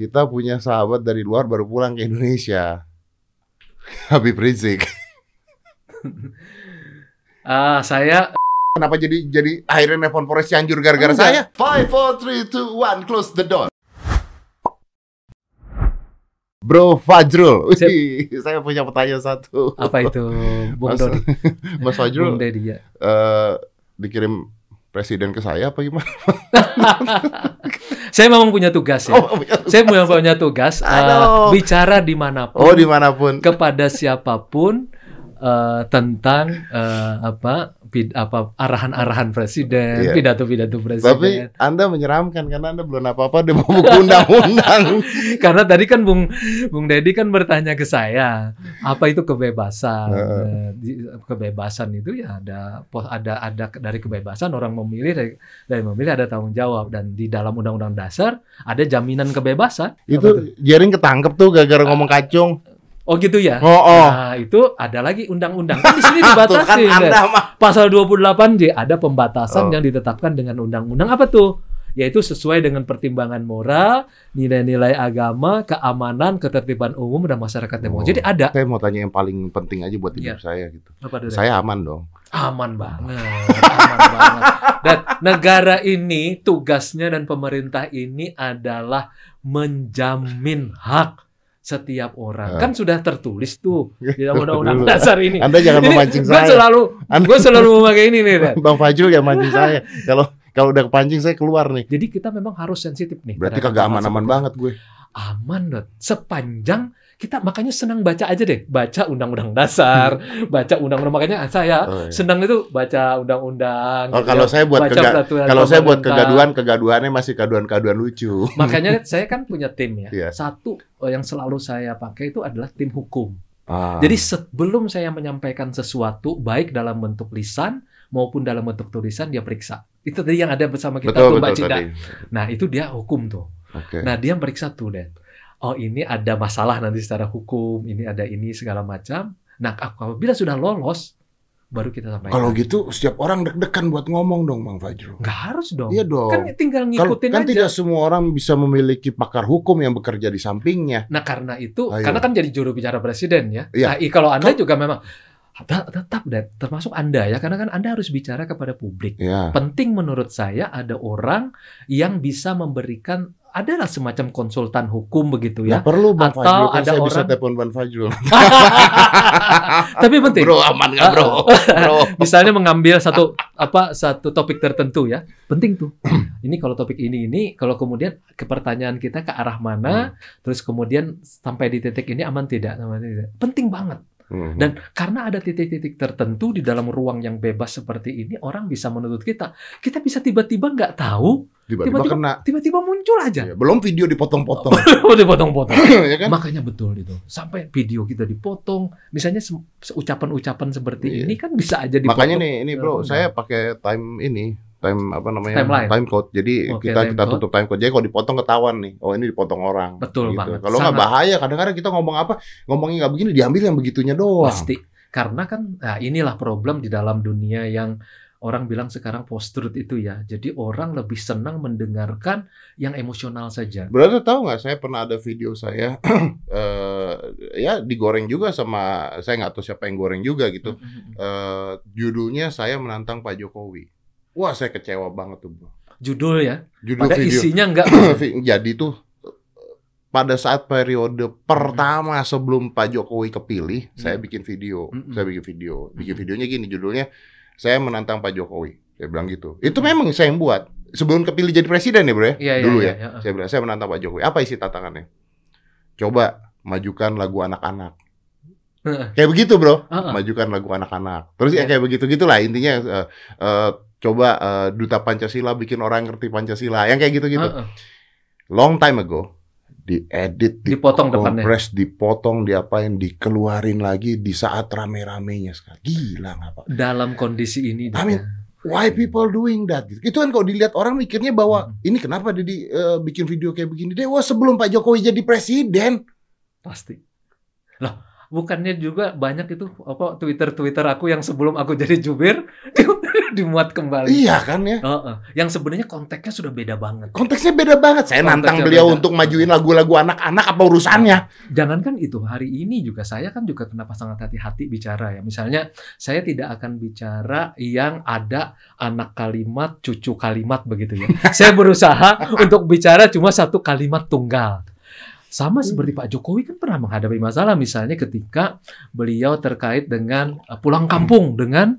kita punya sahabat dari luar baru pulang ke Indonesia. Habib Rizik. Ah, saya Kenapa jadi jadi akhirnya nelfon Polres Cianjur gara-gara saya? Five, four, three, two, one, close the door. Bro Fajrul. Wih, saya punya pertanyaan satu. apa itu Bung Mas, Dodi? Mas Fajrul, Bung Dedi ya. eh, dikirim presiden ke saya apa gimana? Saya memang punya tugas ya. Oh, Saya punya punya tugas Aduh. bicara di mana pun oh di mana pun. kepada siapa pun eh, tentang eh, apa pid- apa arahan-arahan presiden, Iya. pidato-pidato Tapi presiden. Anda menyeramkan karena Anda belum apa-apa di buku undang-undang. Karena tadi kan Bung Bung Dedi kan bertanya ke saya, apa itu kebebasan? Di- kebebasan itu ya ada ada ada dari kebebasan orang memilih dari, dari memilih ada tanggung jawab dan di dalam undang-undang dasar ada jaminan kebebasan. Itu jaring ketangkep tuh gara-gara ngomong kacung. Oh gitu ya. Oh, oh. Nah, itu ada lagi undang-undang. Kan di sini dibatasi. kan Anda mah. Pasal 28J ada pembatasan Oh. yang ditetapkan dengan undang-undang apa tuh? Yaitu sesuai dengan pertimbangan moral, nilai-nilai agama, keamanan, ketertiban umum dan masyarakat Oh. demokratis. Jadi ada Saya mau tanya yang paling penting aja buat hidup Iya. saya gitu. apa tuh? Saya aman dong. aman banget, aman banget. Dan negara ini tugasnya dan pemerintah ini adalah menjamin hak setiap orang. Eh. Kan sudah tertulis tuh di dalam undang-undang dasar ini. Anda jangan memancing gue saya. selalu Anda- gue selalu memakai ini nih. Ren. Bang Fajrul yang mancing saya. Kalau kalau udah kepancing saya keluar nih. Jadi kita memang harus sensitif nih. Berarti kagak aman-aman banget gue. Aman dot. Sepanjang kita makanya senang baca aja deh, baca undang-undang dasar, baca undang-undang makanya saya Oh, iya. senang itu baca undang-undang. Oh, gitu kalau ya. saya buat kega- kalau saya buat kegaduhan, kegaduhannya masih kegaduhan-kegaduhan lucu. Makanya saya kan punya tim ya. Iya. Satu eh, yang selalu saya pakai itu adalah tim hukum. Ah. Jadi sebelum saya menyampaikan sesuatu baik dalam bentuk lisan maupun dalam bentuk tulisan dia periksa. Itu tadi yang ada bersama kita betul tuh Mbak betul Cinda. tadi. Nah, itu dia hukum tuh. Oke. Nah, dia periksa tuh, Den. Oh, ini ada masalah nanti secara hukum, ini ada ini segala macam. Nah, apabila sudah lolos baru kita sampaikan. Kalau gitu setiap orang deg-degan buat ngomong dong, Bang Fajrul. nggak harus dong. Iya dong. Kan tinggal Kalau ngikutin kan aja. tidak semua orang bisa memiliki pakar hukum yang bekerja di sampingnya. Nah, karena itu, Ayo. karena kan jadi juru bicara presiden ya. Iya. Nah, kalau Anda Kal- juga memang Tet- tetap deh, termasuk Anda ya, karena kan Anda harus bicara kepada publik. Ya. Penting menurut saya ada orang yang bisa memberikan adalah semacam konsultan hukum begitu ya. perlu Bang Atau Fajrul, kan ada saya bisa orang- telepon Bang Fajrul. Tapi penting. Bro, aman nggak bro? Bro. Misalnya mengambil satu apa satu topik tertentu ya, penting tuh. Ini kalau topik ini ini, kalau kemudian ke pertanyaan kita ke arah mana, terus kemudian sampai di titik ini aman tidak, aman tidak. Penting banget. Mhm. Dan karena ada titik-titik tertentu di dalam ruang yang bebas seperti ini, orang bisa menuntut kita. Kita bisa tiba-tiba nggak tahu, tiba-tiba kena. tiba-tiba muncul aja. Ya, belum video dipotong-potong, Oh, dipotong-potong. ya kan? Makanya betul itu. Sampai video kita dipotong. Misalnya ucapan-ucapan seperti Iya. ini kan bisa aja dipotong. Makanya nih, ini bro, Undang-undang. saya pakai time ini, time apa namanya, Timeline. time code. Jadi Oke, kita time kita code. tutup time code. Jadi kalau dipotong ketahuan nih, oh ini dipotong orang. Betul gitu. banget. Kalau nggak bahaya, kadang-kadang kita ngomong apa, ngomongnya nggak begini, diambil yang begitunya doang. Pasti. Karena kan nah inilah problem di dalam dunia yang orang bilang sekarang post truth itu ya. Jadi orang lebih senang mendengarkan yang emosional saja. Berarti tahu nggak? Saya pernah ada video saya, eh ya digoreng juga sama, saya nggak tahu siapa yang goreng juga gitu. Eh judulnya saya menantang Pak Jokowi. Wah, saya kecewa banget tuh, bro. Judul ya. Judul Pada video. isinya enggak Jadi tuh pada saat periode pertama sebelum Pak Jokowi kepilih, Hmm. saya bikin video. Mm-mm. Saya bikin video. Bikin videonya gini judulnya saya menantang Pak Jokowi. Saya bilang gitu. Itu memang saya yang buat. Sebelum kepilih jadi presiden ya, Bro ya? Iya, iya, Dulu iya, ya. iya. Saya bilang saya menantang Pak Jokowi. Apa isi tantangannya? Coba majukan lagu anak-anak. Kayak begitu, Bro. Majukan lagu anak-anak. Terus ya Iya. kayak begitu-gitulah intinya eh, eh, coba eh, duta Pancasila bikin orang ngerti Pancasila. Yang kayak gitu-gitu. Heeh. Long time ago diedit, Dipotong depannya. dikompres, dipotong, diapain, dikeluarin lagi di saat rame-ramenya sekarang. Gila nggak Pak? Dalam kondisi ini. I mean, Why people doing that? Gitu. Itu kan kalau dilihat orang mikirnya bahwa Hmm. ini kenapa dia di, eh, bikin video kayak begini? Dia wah sebelum Pak Jokowi jadi presiden. Pasti. Lah, bukannya juga banyak itu apa Twitter-Twitter aku yang sebelum aku jadi jubir dimuat kembali. Iya kan ya. Heeh. Yang sebenarnya konteksnya sudah beda banget. Konteksnya beda banget. Saya nantang Konteksnya beliau beda. untuk majuin lagu-lagu anak-anak apa urusannya? Jangankan itu, hari ini juga saya kan juga kenapa sangat hati-hati bicara ya. Misalnya, saya tidak akan bicara yang ada anak kalimat, cucu kalimat begitu ya. saya berusaha untuk bicara cuma satu kalimat tunggal. Sama seperti Pak Jokowi kan pernah menghadapi masalah misalnya ketika beliau terkait dengan uh, pulang kampung dengan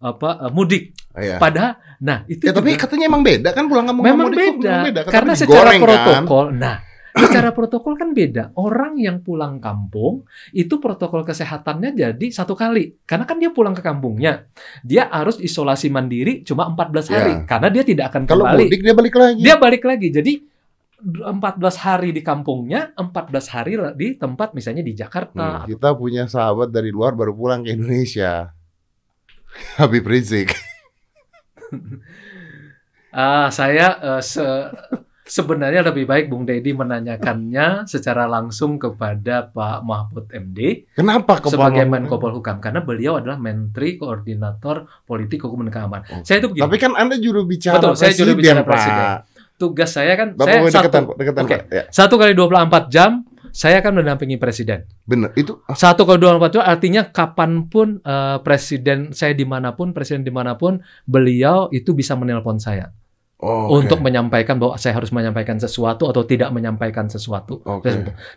apa uh, mudik. Iya. Pada nah itu Ya, tapi juga- katanya emang beda kan pulang kampung memang mudik beda, memang beda. Karena secara digoreng, kan? protokol. Nah, secara protokol kan beda. Orang yang pulang kampung itu protokol kesehatannya jadi satu kali. Karena kan dia pulang ke kampungnya, dia harus isolasi mandiri cuma 14 hari Ya. karena dia tidak akan Kalau kembali. mudik dia balik lagi. Dia balik lagi. Jadi 14 hari di kampungnya, 14 hari di tempat misalnya di Hmm, Jakarta. kita punya sahabat dari luar baru pulang ke Indonesia. Habib Rizik. Ah, saya eh, se- sebenarnya lebih baik Bung Deddy menanyakannya secara langsung kepada Pak Mahfud MD Kenapa ke sebagai Menko? Polhukam karena beliau adalah Menteri Koordinator Politik Hukum dan Keamanan. Oh. Saya itu begini, Tapi kan Anda juru bicara Betul, saya juru presiden, bicara Pak. presiden. tugas saya kan Bapak saya deketan, satu, Pak, deketan, Oke. Pak. Ya, satu kali 24 jam saya akan mendampingi presiden. bener. Itu ah, Satu 24 jam artinya kapan pun eh, presiden saya di mana pun, presiden di mana pun, beliau itu bisa menelpon saya oh, oke. untuk menyampaikan bahwa saya harus menyampaikan sesuatu atau tidak menyampaikan sesuatu. Oke.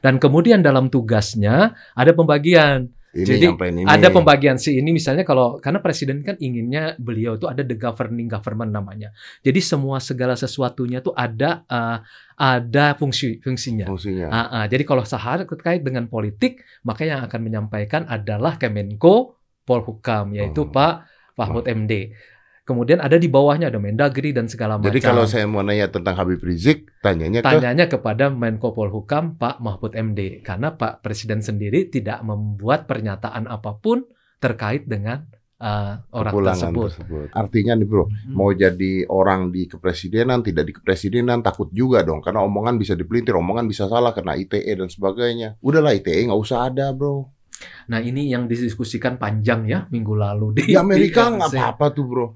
Dan kemudian dalam tugasnya ada pembagian. Ini Jadi, ini. Ada pembagian si ini misalnya kalau karena presiden kan inginnya beliau itu ada the governing government namanya. Jadi semua segala sesuatunya tuh ada eh, ada fungsi fungsinya. fungsinya. Ah, ah. jadi kalau sahar terkait dengan politik, maka yang akan menyampaikan adalah Kemenko Polhukam yaitu Oh. Pak Mahfud MD. Kemudian ada di bawahnya ada Mendagri dan segala macam. Jadi kalau saya mau nanya tentang Habib Rizik, tanyanya ke Tanyanya kepada Menko Polhukam Pak Mahfud MD karena Pak Presiden sendiri tidak membuat pernyataan apa pun terkait dengan uh, orang tersebut. tersebut. Artinya nih bro, Hmm. mau jadi orang di kepresidenan, tidak di kepresidenan, takut juga dong. Karena omongan bisa dipelintir, omongan bisa salah karena ITE dan sebagainya. Udahlah ITE nggak usah ada bro. Nah ini yang didiskusikan panjang ya minggu lalu di Di Amerika nggak apa-apa tuh bro.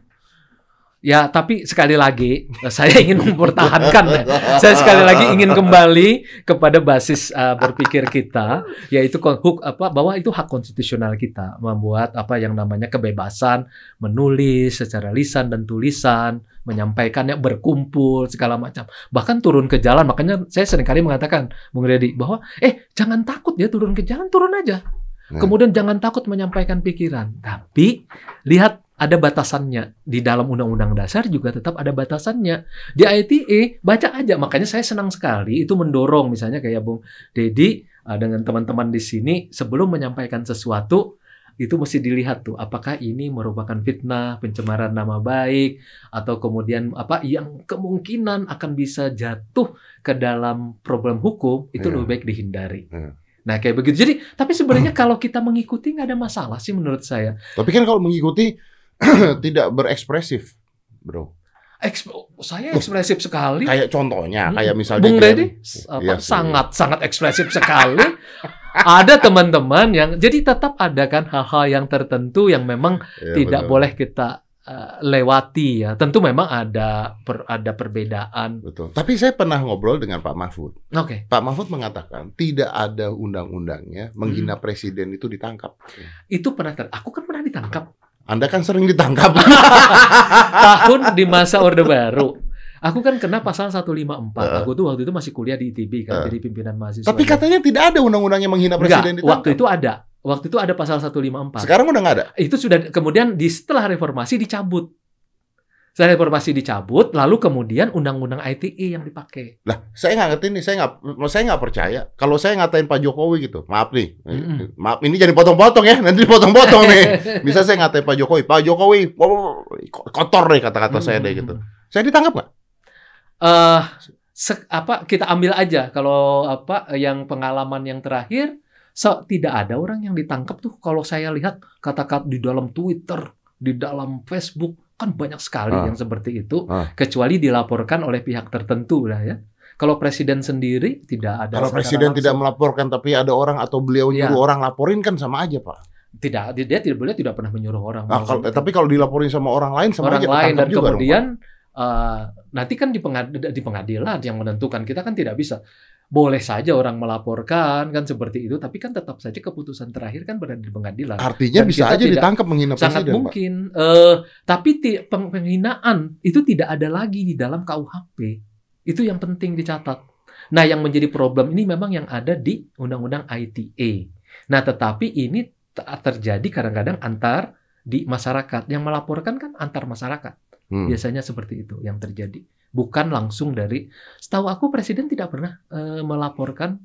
Ya tapi sekali lagi eh, saya ingin mempertahankan ya. Saya sekali lagi ingin kembali kepada basis uh, berpikir kita, yaitu huk apa bahwa itu hak konstitusional kita membuat apa yang namanya kebebasan menulis secara lisan dan tulisan, menyampaikannya berkumpul segala macam. Bahkan turun ke jalan, makanya saya sering kali mengatakan, Bung Redi, bahwa eh jangan takut ya turun ke jalan, turun aja. Hmm. Kemudian jangan takut menyampaikan pikiran, tapi lihat ada batasannya di dalam undang-undang dasar juga tetap ada batasannya di ITE baca aja makanya saya senang sekali itu mendorong misalnya kayak Bung Dedi uh, dengan teman-teman di sini sebelum menyampaikan sesuatu itu mesti dilihat tuh apakah ini merupakan fitnah pencemaran nama baik atau kemudian apa yang kemungkinan akan bisa jatuh ke dalam problem hukum itu Iya. lebih baik dihindari. Iya. Nah kayak begitu. Jadi tapi sebenarnya kalau kita mengikuti nggak ada masalah sih menurut saya. Tapi kan kalau mengikuti tidak berekspresif, bro. Eks- saya ekspresif sekali. Kayak contohnya, Hmm. kayak misalnya Bung Glenn- Redi s- apa, Iya sih. sangat sangat ekspresif sekali. ada teman-teman yang jadi tetap ada kan hal-hal yang tertentu yang memang Iya, tidak betul. boleh kita eh, lewati ya. Tentu memang ada per- ada perbedaan. Betul. Tapi saya pernah ngobrol dengan Pak Mahfud. Oke, Pak Mahfud mengatakan tidak ada undang-undangnya menghina Hmm. presiden itu ditangkap. itu pernah ter- aku kan pernah ditangkap Anda kan sering ditangkap. tahun di masa Orde Baru. Aku kan kena pasal 154. Heeh. Aku tuh waktu itu masih kuliah di ITB kan, Heeh. jadi pimpinan mahasiswa. Tapi katanya tidak ada undang-undang yang menghina Enggak, presiden ditangkap. waktu itu ada. Waktu itu ada pasal 154. Sekarang udah nggak ada. Itu sudah kemudian di setelah reformasi dicabut. Setelah reformasi dicabut, lalu kemudian undang-undang ITE yang dipakai. Lah, saya nggak ngerti nih, saya nggak, saya nggak percaya. Kalau saya ngatain Pak Jokowi gitu, maaf nih, Mm-mm. maaf ini jadi potong-potong ya, nanti dipotong-potong nih. Bisa saya ngatain Pak Jokowi, Pak Jokowi, wow, kotor deh kata-kata saya deh gitu. Saya ditangkap nggak? Eh, se- apa kita ambil aja kalau apa yang pengalaman yang terakhir so, tidak ada orang yang ditangkap tuh kalau saya lihat kata-kata di dalam Twitter, di dalam Facebook kan banyak sekali Ah. yang seperti itu Ah. kecuali dilaporkan oleh pihak tertentu lah ya. Kalau presiden sendiri tidak ada Kalau presiden tidak langsung. melaporkan, tapi ada orang atau beliau Iya. nyuruh orang laporin kan sama aja Pak. tidak dia, tidak boleh tidak pernah menyuruh orang. Nah, kalau, tapi kalau dilaporin sama orang lain sama orang aja lain dan juga dong, kemudian eh, nanti kan di, pengad- di pengadilan yang menentukan kita kan tidak bisa boleh saja orang melaporkan kan seperti itu tapi kan tetap saja keputusan terakhir kan berada di pengadilan. Artinya Dan bisa aja ditangkap menghina sangat presiden, Pak. mungkin eh tapi penghinaan itu tidak ada lagi di dalam KUHP itu yang penting dicatat nah yang menjadi problem ini memang yang ada di undang-undang ITE nah tetapi ini terjadi kadang-kadang antar di masyarakat yang melaporkan kan antar masyarakat Hmm. biasanya seperti itu yang terjadi bukan langsung dari setahu aku presiden tidak pernah eh, melaporkan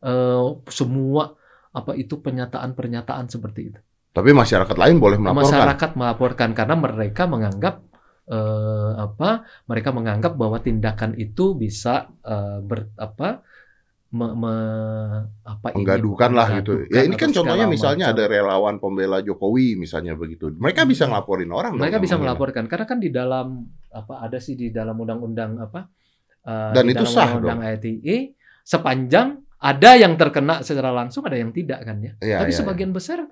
eh, semua apa itu pernyataan-pernyataan seperti itu Tapi masyarakat lain boleh melaporkan. masyarakat melaporkan karena mereka menganggap eh, apa mereka menganggap bahwa tindakan itu bisa eh, ber apa me- me- apa ini, menggaduhkan lah gitu. Ya ini kan contohnya misalnya macam. ada relawan pembela Jokowi misalnya begitu. Mereka bisa ngelaporin orang. dong mereka bisa melaporkan karena kan di dalam apa ada sih di dalam undang-undang apa eh, Dan di itu dalam sah undang-undang ITE sepanjang ada yang terkena secara langsung ada yang tidak kan ya Iya, tapi iya, sebagian besar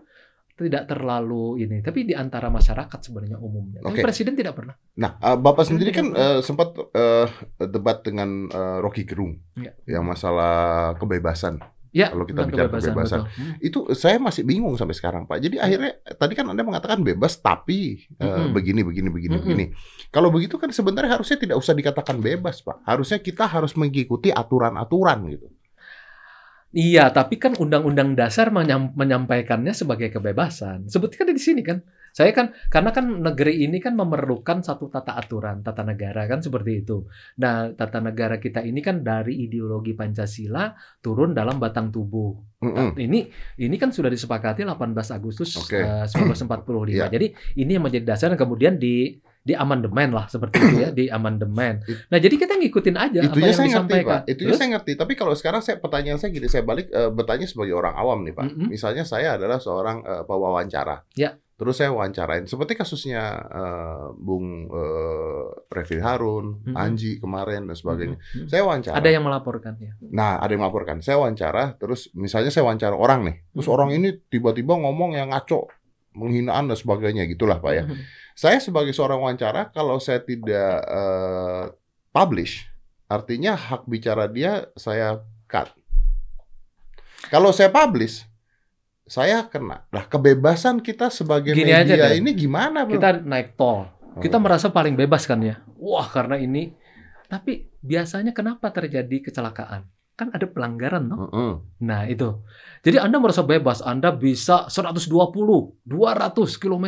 tidak terlalu ini tapi di antara masyarakat sebenarnya umumnya tapi Oke. presiden tidak pernah Nah, eh, Bapak sendiri kan eh, sempat eh, debat dengan eh, Rocky Gerung Ya. yang masalah kebebasan. ya Kalau kita bicara kebebasan. betul. Hmm. Itu saya masih bingung sampai sekarang, Pak. Jadi akhirnya tadi kan Anda mengatakan bebas tapi eh, Mm-mm. begini begini begini Mm-mm. begini. Kalau begitu kan sebenarnya harusnya tidak usah dikatakan bebas, Pak. Harusnya kita harus mengikuti aturan-aturan gitu. Iya, tapi kan undang-undang dasar menyam- menyampaikannya sebagai kebebasan. Sebutkan di sini kan. Saya kan karena kan negeri ini kan memerlukan satu tata aturan, tata negara kan seperti itu. Nah, tata negara kita ini kan dari ideologi Pancasila turun dalam batang tubuh. Mm-mm. Ini ini kan sudah disepakati 18 Agustus Oke. eh, 1945. Iya. Jadi ini yang menjadi dasar dan kemudian di di amandemen lah seperti itu ya, di amandemen. Nah, jadi kita ngikutin aja apa yang saya ngerti. Pak. Terus? saya ngerti. Tapi kalau sekarang saya pertanyaan saya gini, saya balik eh, bertanya sebagai orang awam nih, Pak. Mm-mm. Misalnya saya adalah seorang eh, pewawancara. Ya. Terus saya wawancarain seperti kasusnya eh, Bung eh, Refil Harun, Mm-mm. Anji kemarin dan sebagainya. Mhm. Saya wawancara. Ada yang melaporkan ya. Nah, ada yang melaporkan. Saya wawancara, terus misalnya saya wawancara orang nih. Terus Hmm. orang ini tiba-tiba ngomong yang ngaco, menghinaan dan sebagainya gitulah, Pak ya. Mhm. Saya sebagai seorang wawancara, kalau saya tidak eh, publish, artinya hak bicara dia saya cut. Kalau saya publish, saya kena. Nah, kebebasan kita sebagai Gini aja media deh. ini gimana, Bro? Kita naik tol. Oh. Kita merasa paling bebas kan ya. Wah, karena ini. Tapi biasanya kenapa terjadi kecelakaan? Kan ada pelanggaran, no? Mm-mm. Nah, itu. Jadi Anda merasa bebas, Anda bisa 120, 200 km.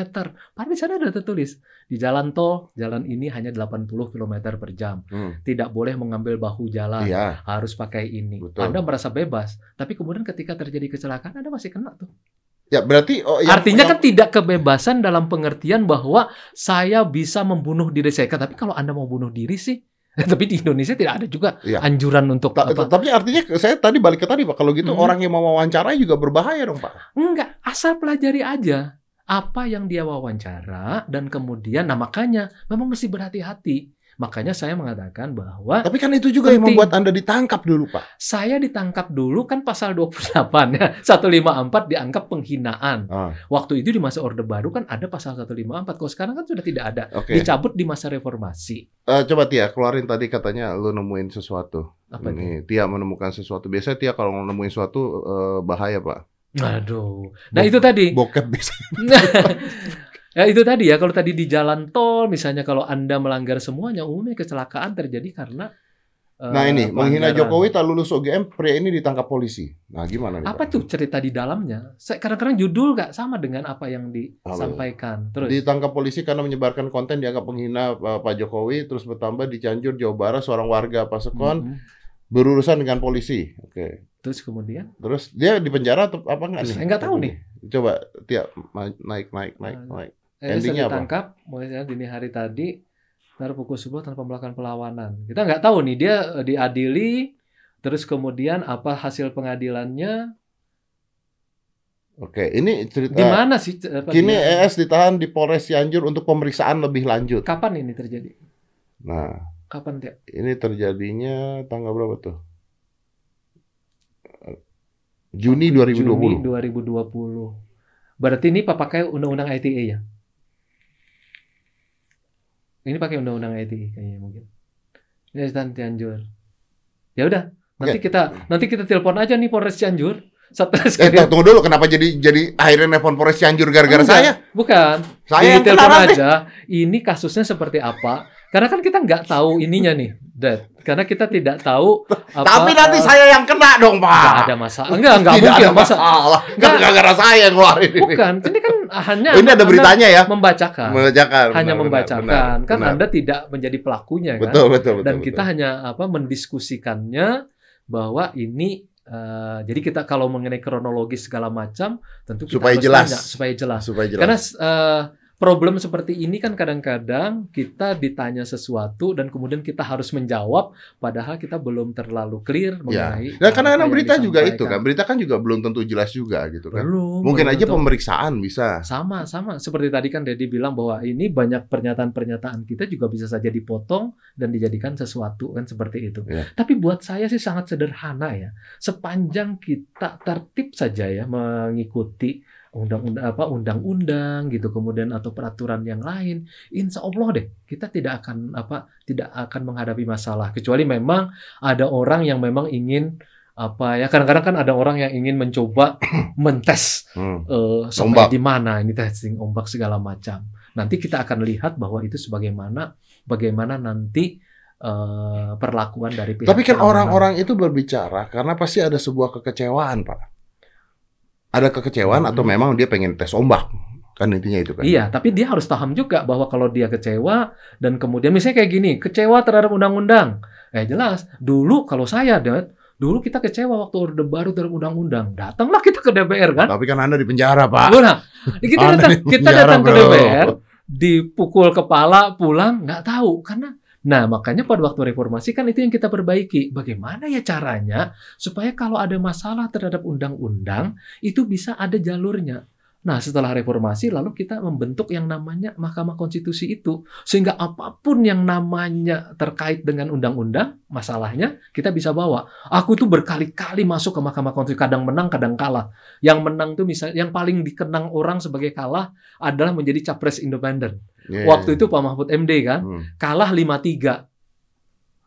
Padahal di sana ada tertulis, di jalan tol, jalan ini hanya 80 km per jam. Hmm. Tidak boleh mengambil bahu jalan, Iya. harus pakai ini. Betul. Anda merasa bebas, tapi kemudian ketika terjadi kecelakaan Anda masih kena tuh. Ya, berarti oh, yang- Artinya yang- kan tidak kebebasan dalam pengertian bahwa saya bisa membunuh diri saya. Tapi kalau Anda mau bunuh diri sih, tapi di Indonesia tidak ada juga Iya. anjuran untuk Ta- apa. Tapi artinya saya tadi balik ke tadi Pak, kalau gitu Mhm. orang yang mau wawancara juga berbahaya dong Pak. Enggak, asal pelajari aja apa yang dia wawancara dan kemudian nah makanya memang mesti berhati-hati. Makanya saya mengatakan bahwa Tapi kan itu juga yang Penting. membuat Anda ditangkap dulu Pak. saya ditangkap dulu kan pasal 28 ya. 154 dianggap penghinaan. Ah, Waktu itu di masa Orde Baru kan ada pasal 154. Kalau sekarang kan sudah tidak ada. Oke. Dicabut di masa reformasi. Eh, coba Tia keluarin tadi katanya lu nemuin sesuatu. Apa itu? Ini Tia menemukan sesuatu. Biasanya Tia kalau nemuin sesuatu eh, bahaya Pak. Aduh. Nah, itu tadi. Bokep bisa. ya itu tadi ya kalau tadi di jalan tol misalnya kalau Anda melanggar semuanya umumnya kecelakaan terjadi karena eh, Nah ini menghina. Jokowi tak lulus UGM, pria ini ditangkap polisi. Nah gimana nih Apa Pak? tuh cerita di dalamnya? Kadang-kadang judul nggak sama dengan apa yang disampaikan. Terus Ditangkap polisi karena menyebarkan konten dianggap menghina eh, Pak Jokowi, terus bertambah di Cianjur, Jawa Barat, seorang warga Pasekon Mhm. berurusan dengan polisi. Oke. terus kemudian Terus dia di penjara atau apa enggak Terus nih? nggak tahu nih. Coba Tia ma- naik naik naik Nah, naik. Eh, Endingnya apa? ditangkap mulai dini hari tadi tar pukul 10 tanpa melakukan perlawanan. Kita nggak tahu nih dia eh, diadili terus kemudian apa hasil pengadilannya Oke, ini cerita gimana sih apa Kini dia- ES ditahan di Polres Cianjur untuk pemeriksaan lebih lanjut. kapan ini terjadi? Nah, Kapan dia? ini terjadinya tanggal berapa tuh? Juni 2020. Juni 2020. Berarti ini Pak pakai undang-undang ITE ya? Ini pakai undang-undang ITE kayaknya mungkin. Ini Stan Cianjur. Ya udah, nanti kita nanti kita telepon aja nih Polres Cianjur. Eh, tunggu dulu, kenapa jadi jadi akhirnya nelfon Polres Cianjur gara-gara saya? Bukan. Saya yang telepon aja. Ini kasusnya seperti apa? Karena kan kita nggak tahu ininya nih, Dad. Karena kita tidak tahu. Apa, Tapi nanti uh, saya yang kena dong, Pak. Nggak ada masalah. Enggak, enggak mungkin ada masalah. Enggak gara-gara saya yang ngeluarin ini. Bukan, ini kan hanya. Oh, ini ada beritanya ya? Membacakan. Membacakan. Hanya benar, membacakan. Benar, kan benar. Anda tidak menjadi pelakunya kan. Betul, betul, betul. Dan betul. kita hanya apa mendiskusikannya bahwa ini Uh, jadi kita kalau mengenai kronologis segala macam tentu kita supaya jelas tanya, supaya jelas. Supaya jelas. Karena uh, problem seperti ini kan kadang-kadang kita ditanya sesuatu dan kemudian kita harus menjawab padahal kita belum terlalu clear ya. mengenai ya. Nah, karena berita juga itu kan. Berita kan juga belum tentu jelas juga gitu kan. Belum. Mungkin belum aja tentu. pemeriksaan bisa. Sama, sama. Seperti tadi kan Dedi bilang bahwa ini banyak pernyataan-pernyataan kita juga bisa saja dipotong dan dijadikan sesuatu kan seperti itu. Ya. Tapi buat saya sih sangat sederhana ya. Sepanjang kita tertib saja ya mengikuti undang-undang apa undang-undang gitu kemudian atau peraturan yang lain insya Allah deh kita tidak akan apa tidak akan menghadapi masalah. Kecuali memang ada orang yang memang ingin apa ya kadang-kadang kan ada orang yang ingin mencoba mentes hmm. uh, sampai di mana ini testing ombak segala macam. Nanti kita akan lihat bahwa itu sebagaimana bagaimana nanti uh, perlakuan dari pihak tapi kan orang-orang itu berbicara karena pasti ada sebuah kekecewaan pak ada kekecewaan hmm. atau memang dia pengen tes ombak kan intinya itu kan. Iya tapi dia harus paham juga bahwa kalau dia kecewa dan kemudian misalnya kayak gini kecewa terhadap undang-undang. Eh jelas dulu kalau saya Dad, dulu kita kecewa waktu orde baru terhadap undang-undang. Datanglah kita ke DPR kan? Tapi kan anda di penjara pak. Nah, kita datang kita datang ke DPR dipukul kepala pulang nggak tahu. Karena Nah, makanya pada waktu reformasi kan itu yang kita perbaiki. Bagaimana ya caranya supaya kalau ada masalah terhadap undang-undang itu bisa ada jalurnya. Nah, setelah reformasi lalu kita membentuk yang namanya Mahkamah Konstitusi itu sehingga apa pun yang namanya terkait dengan undang-undang, masalahnya kita bisa bawa. Aku tuh berkali-kali masuk ke Mahkamah Konstitusi, kadang menang, kadang kalah. Yang menang tuh misalnya yang paling dikenang orang sebagai kalah adalah menjadi capres independen. Yeah, Waktu itu Pak Mahfud MD kan, hmm. kalah 5-3.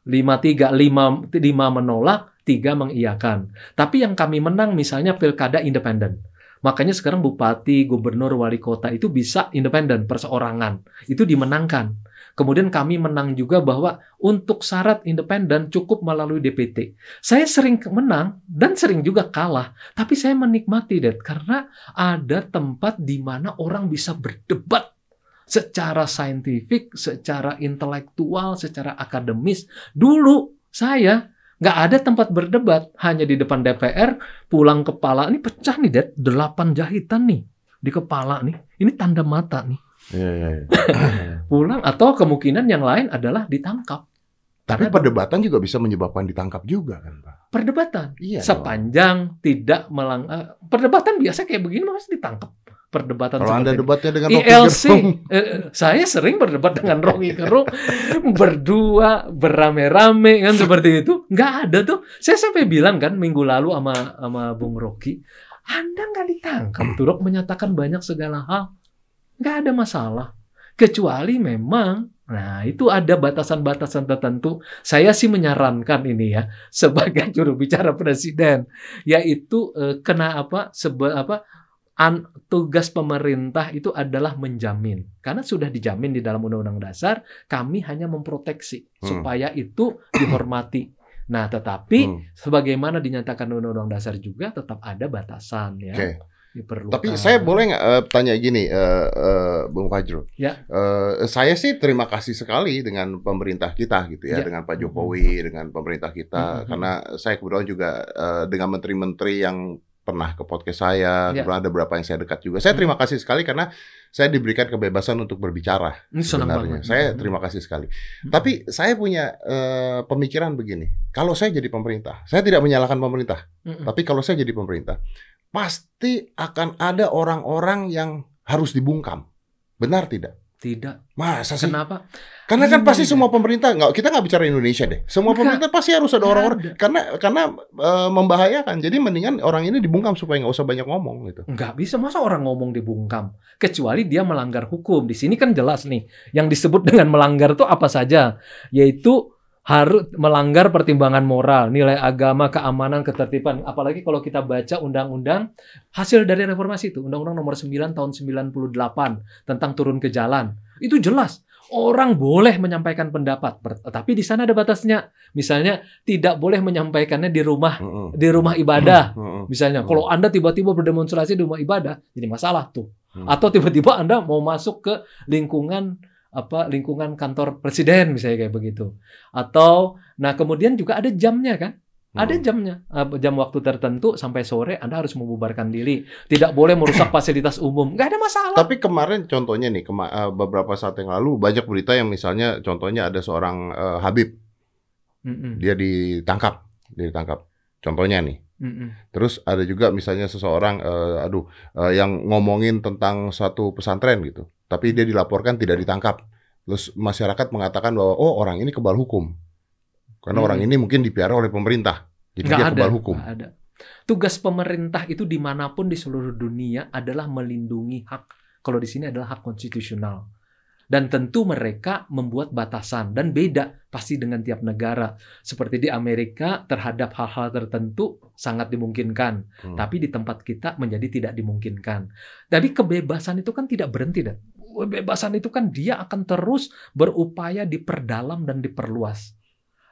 5-3, 5, 5 menolak, 3 mengiyakan. Tapi yang kami menang misalnya pilkada independen Makanya sekarang bupati, gubernur, wali kota itu bisa independen, perseorangan. Itu dimenangkan. Kemudian kami menang juga bahwa untuk syarat independen cukup melalui DPT. Saya sering menang dan sering juga kalah, tapi saya menikmati det karena ada tempat di mana orang bisa berdebat secara saintifik, secara intelektual, secara akademis. Dulu saya Nggak ada tempat berdebat, hanya di depan DPR, pulang kepala. Ini pecah nih, Dad. Delapan jahitan nih di kepala nih. Ini tanda mata nih. Ya, ya, ya. pulang atau kemungkinan yang lain adalah ditangkap. Tapi Karena perdebatan juga bisa menyebabkan ditangkap juga kan, Pak? Perdebatan. Iya. Sepanjang dong. tidak melang uh, perdebatan biasa kayak begini masih ditangkap perdebatan Kalau Anda debatnya dengan Rocky ILC, Gerung. Eh, saya sering berdebat dengan Rocky Gerung berdua berame-rame kan seperti itu. Nggak ada tuh. Saya sampai bilang kan minggu lalu sama sama Bung Rocky, Anda nggak ditangkap. Turok menyatakan banyak segala hal. Nggak ada masalah. Kecuali memang Nah, itu ada batasan-batasan tertentu. Saya sih menyarankan ini ya sebagai juru bicara presiden, yaitu eh, kena apa seba, apa an, tugas pemerintah itu adalah menjamin. Karena sudah dijamin di dalam Undang-Undang Dasar, kami hanya memproteksi hmm. supaya itu dihormati. Nah, tetapi hmm. sebagaimana dinyatakan Undang-Undang Dasar juga tetap ada batasan ya. Okay. Tapi saya boleh nggak uh, tanya gini, uh, uh, Bung Fajro? Ya. Uh, saya sih terima kasih sekali dengan pemerintah kita gitu ya, ya. dengan Pak Jokowi, hmm. dengan pemerintah kita, hmm. karena saya kebetulan juga uh, dengan menteri-menteri yang pernah ke podcast saya, ya. kemudian ada beberapa yang saya dekat juga. Saya terima kasih sekali karena saya diberikan kebebasan untuk berbicara. Ini sebenarnya. Saya terima kasih sekali. Hmm. Tapi saya punya uh, pemikiran begini. Kalau saya jadi pemerintah, saya tidak menyalahkan pemerintah. Hmm. Tapi kalau saya jadi pemerintah, pasti akan ada orang-orang yang harus dibungkam. Benar tidak? Tidak. Masa sih? Kenapa? Karena kan Gini, pasti Dan. semua pemerintah nggak kita nggak bicara Indonesia deh. Semua pemerintah pasti harus ada orang-orang karena karena eh, membahayakan. Jadi mendingan orang ini dibungkam supaya nggak usah banyak ngomong gitu. Nggak bisa masa orang ngomong dibungkam kecuali dia melanggar hukum. Di sini kan jelas nih yang disebut dengan melanggar itu apa saja, yaitu harus melanggar pertimbangan moral, nilai agama, keamanan, ketertiban. Apalagi kalau kita baca undang-undang hasil dari reformasi itu, Undang-Undang Nomor 9 tahun 98 tentang turun ke jalan. Itu jelas. Orang boleh menyampaikan pendapat, tapi di sana ada batasnya. Misalnya tidak boleh menyampaikannya di rumah di rumah ibadah. Misalnya, kalau Anda tiba-tiba berdemonstrasi di rumah ibadah, jadi masalah tuh. Hmm. Atau tiba-tiba Anda mau masuk ke lingkungan apa lingkungan kantor presiden misalnya kayak begitu. Atau nah kemudian juga ada jamnya kan? Ada Hmm. jamnya. Eh, Jam waktu tertentu sampai sore Anda harus membubarkan diri. Tidak boleh merusak fasilitas umum. Nggak ada masalah. Tapi kemarin contohnya nih kema- eh, beberapa saat yang lalu banyak berita yang misalnya contohnya ada seorang eh, Habib Mm-mm, dia ditangkap, dia ditangkap. Contohnya nih. mm-mm. Terus ada juga misalnya seseorang eh, aduh eh, yang ngomongin tentang suatu pesantren gitu. Tapi dia dilaporkan tidak ditangkap. Terus masyarakat mengatakan bahwa oh orang ini kebal hukum. Karena Hmm. orang ini mungkin dipiara oleh pemerintah. Jadi Nggak dia ada, kebal hukum. nggak ada. Tugas pemerintah itu di mana pun di seluruh dunia adalah melindungi hak. Kalau di sini adalah hak konstitusional. Dan tentu mereka membuat batasan dan beda pasti dengan tiap negara. Seperti di Amerika terhadap hal-hal tertentu sangat dimungkinkan, Hmm. tapi di tempat kita menjadi tidak dimungkinkan. Jadi kebebasan itu kan tidak berhenti dan kebebasan itu kan dia akan terus berupaya diperdalam dan diperluas.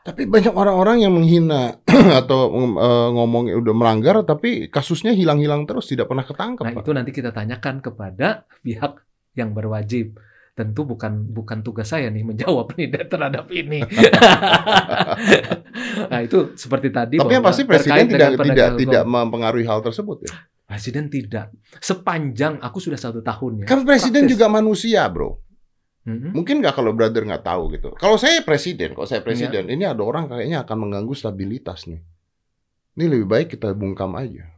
Tapi banyak orang-orang yang menghina atau eh, ngomong udah melanggar tapi kasusnya hilang-hilang terus tidak pernah ketangkep. Nah, Pak. itu nanti kita tanyakan kepada pihak yang berwajib. Tentu bukan bukan tugas saya nih menjawab nih terhadap ini. nah, itu seperti tadi Tapi yang pasti presiden tidak tidak tidak mempengaruhi hal tersebut ya. Presiden tidak. Sepanjang aku sudah satu tahun ya. Kan presiden praktis. juga manusia, bro. Mm-mm. Mungkin nggak kalau brother nggak tahu gitu. Kalau saya presiden, kalau Iya. saya presiden, ini ada orang kayaknya akan mengganggu stabilitas nih. Ini lebih baik kita bungkam aja.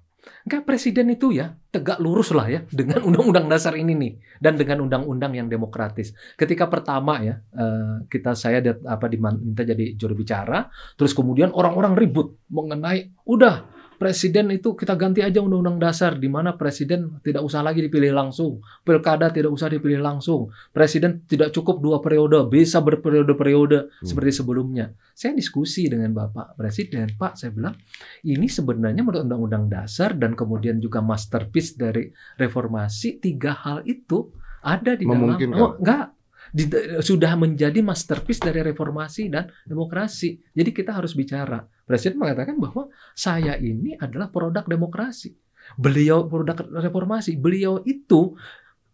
Enggak presiden itu ya tegak lurus lah ya dengan undang-undang dasar ini nih dan dengan undang-undang yang demokratis. Ketika pertama ya eh, kita saya apa diminta jadi juru bicara, terus kemudian orang-orang ribut mengenai udah presiden itu kita ganti aja undang-undang dasar di mana presiden tidak usah lagi dipilih langsung, pilkada tidak usah dipilih langsung, presiden tidak cukup dua periode, bisa berperiode-periode Hmm. seperti sebelumnya. Saya diskusi dengan Bapak Presiden, Pak, saya bilang ini sebenarnya menurut undang-undang dasar dan kemudian juga masterpiece dari reformasi tiga hal itu ada di dalam oh, enggak Di- sudah menjadi masterpiece dari reformasi dan demokrasi. Jadi kita harus bicara. Presiden mengatakan bahwa saya ini adalah produk demokrasi. Beliau produk reformasi. Beliau itu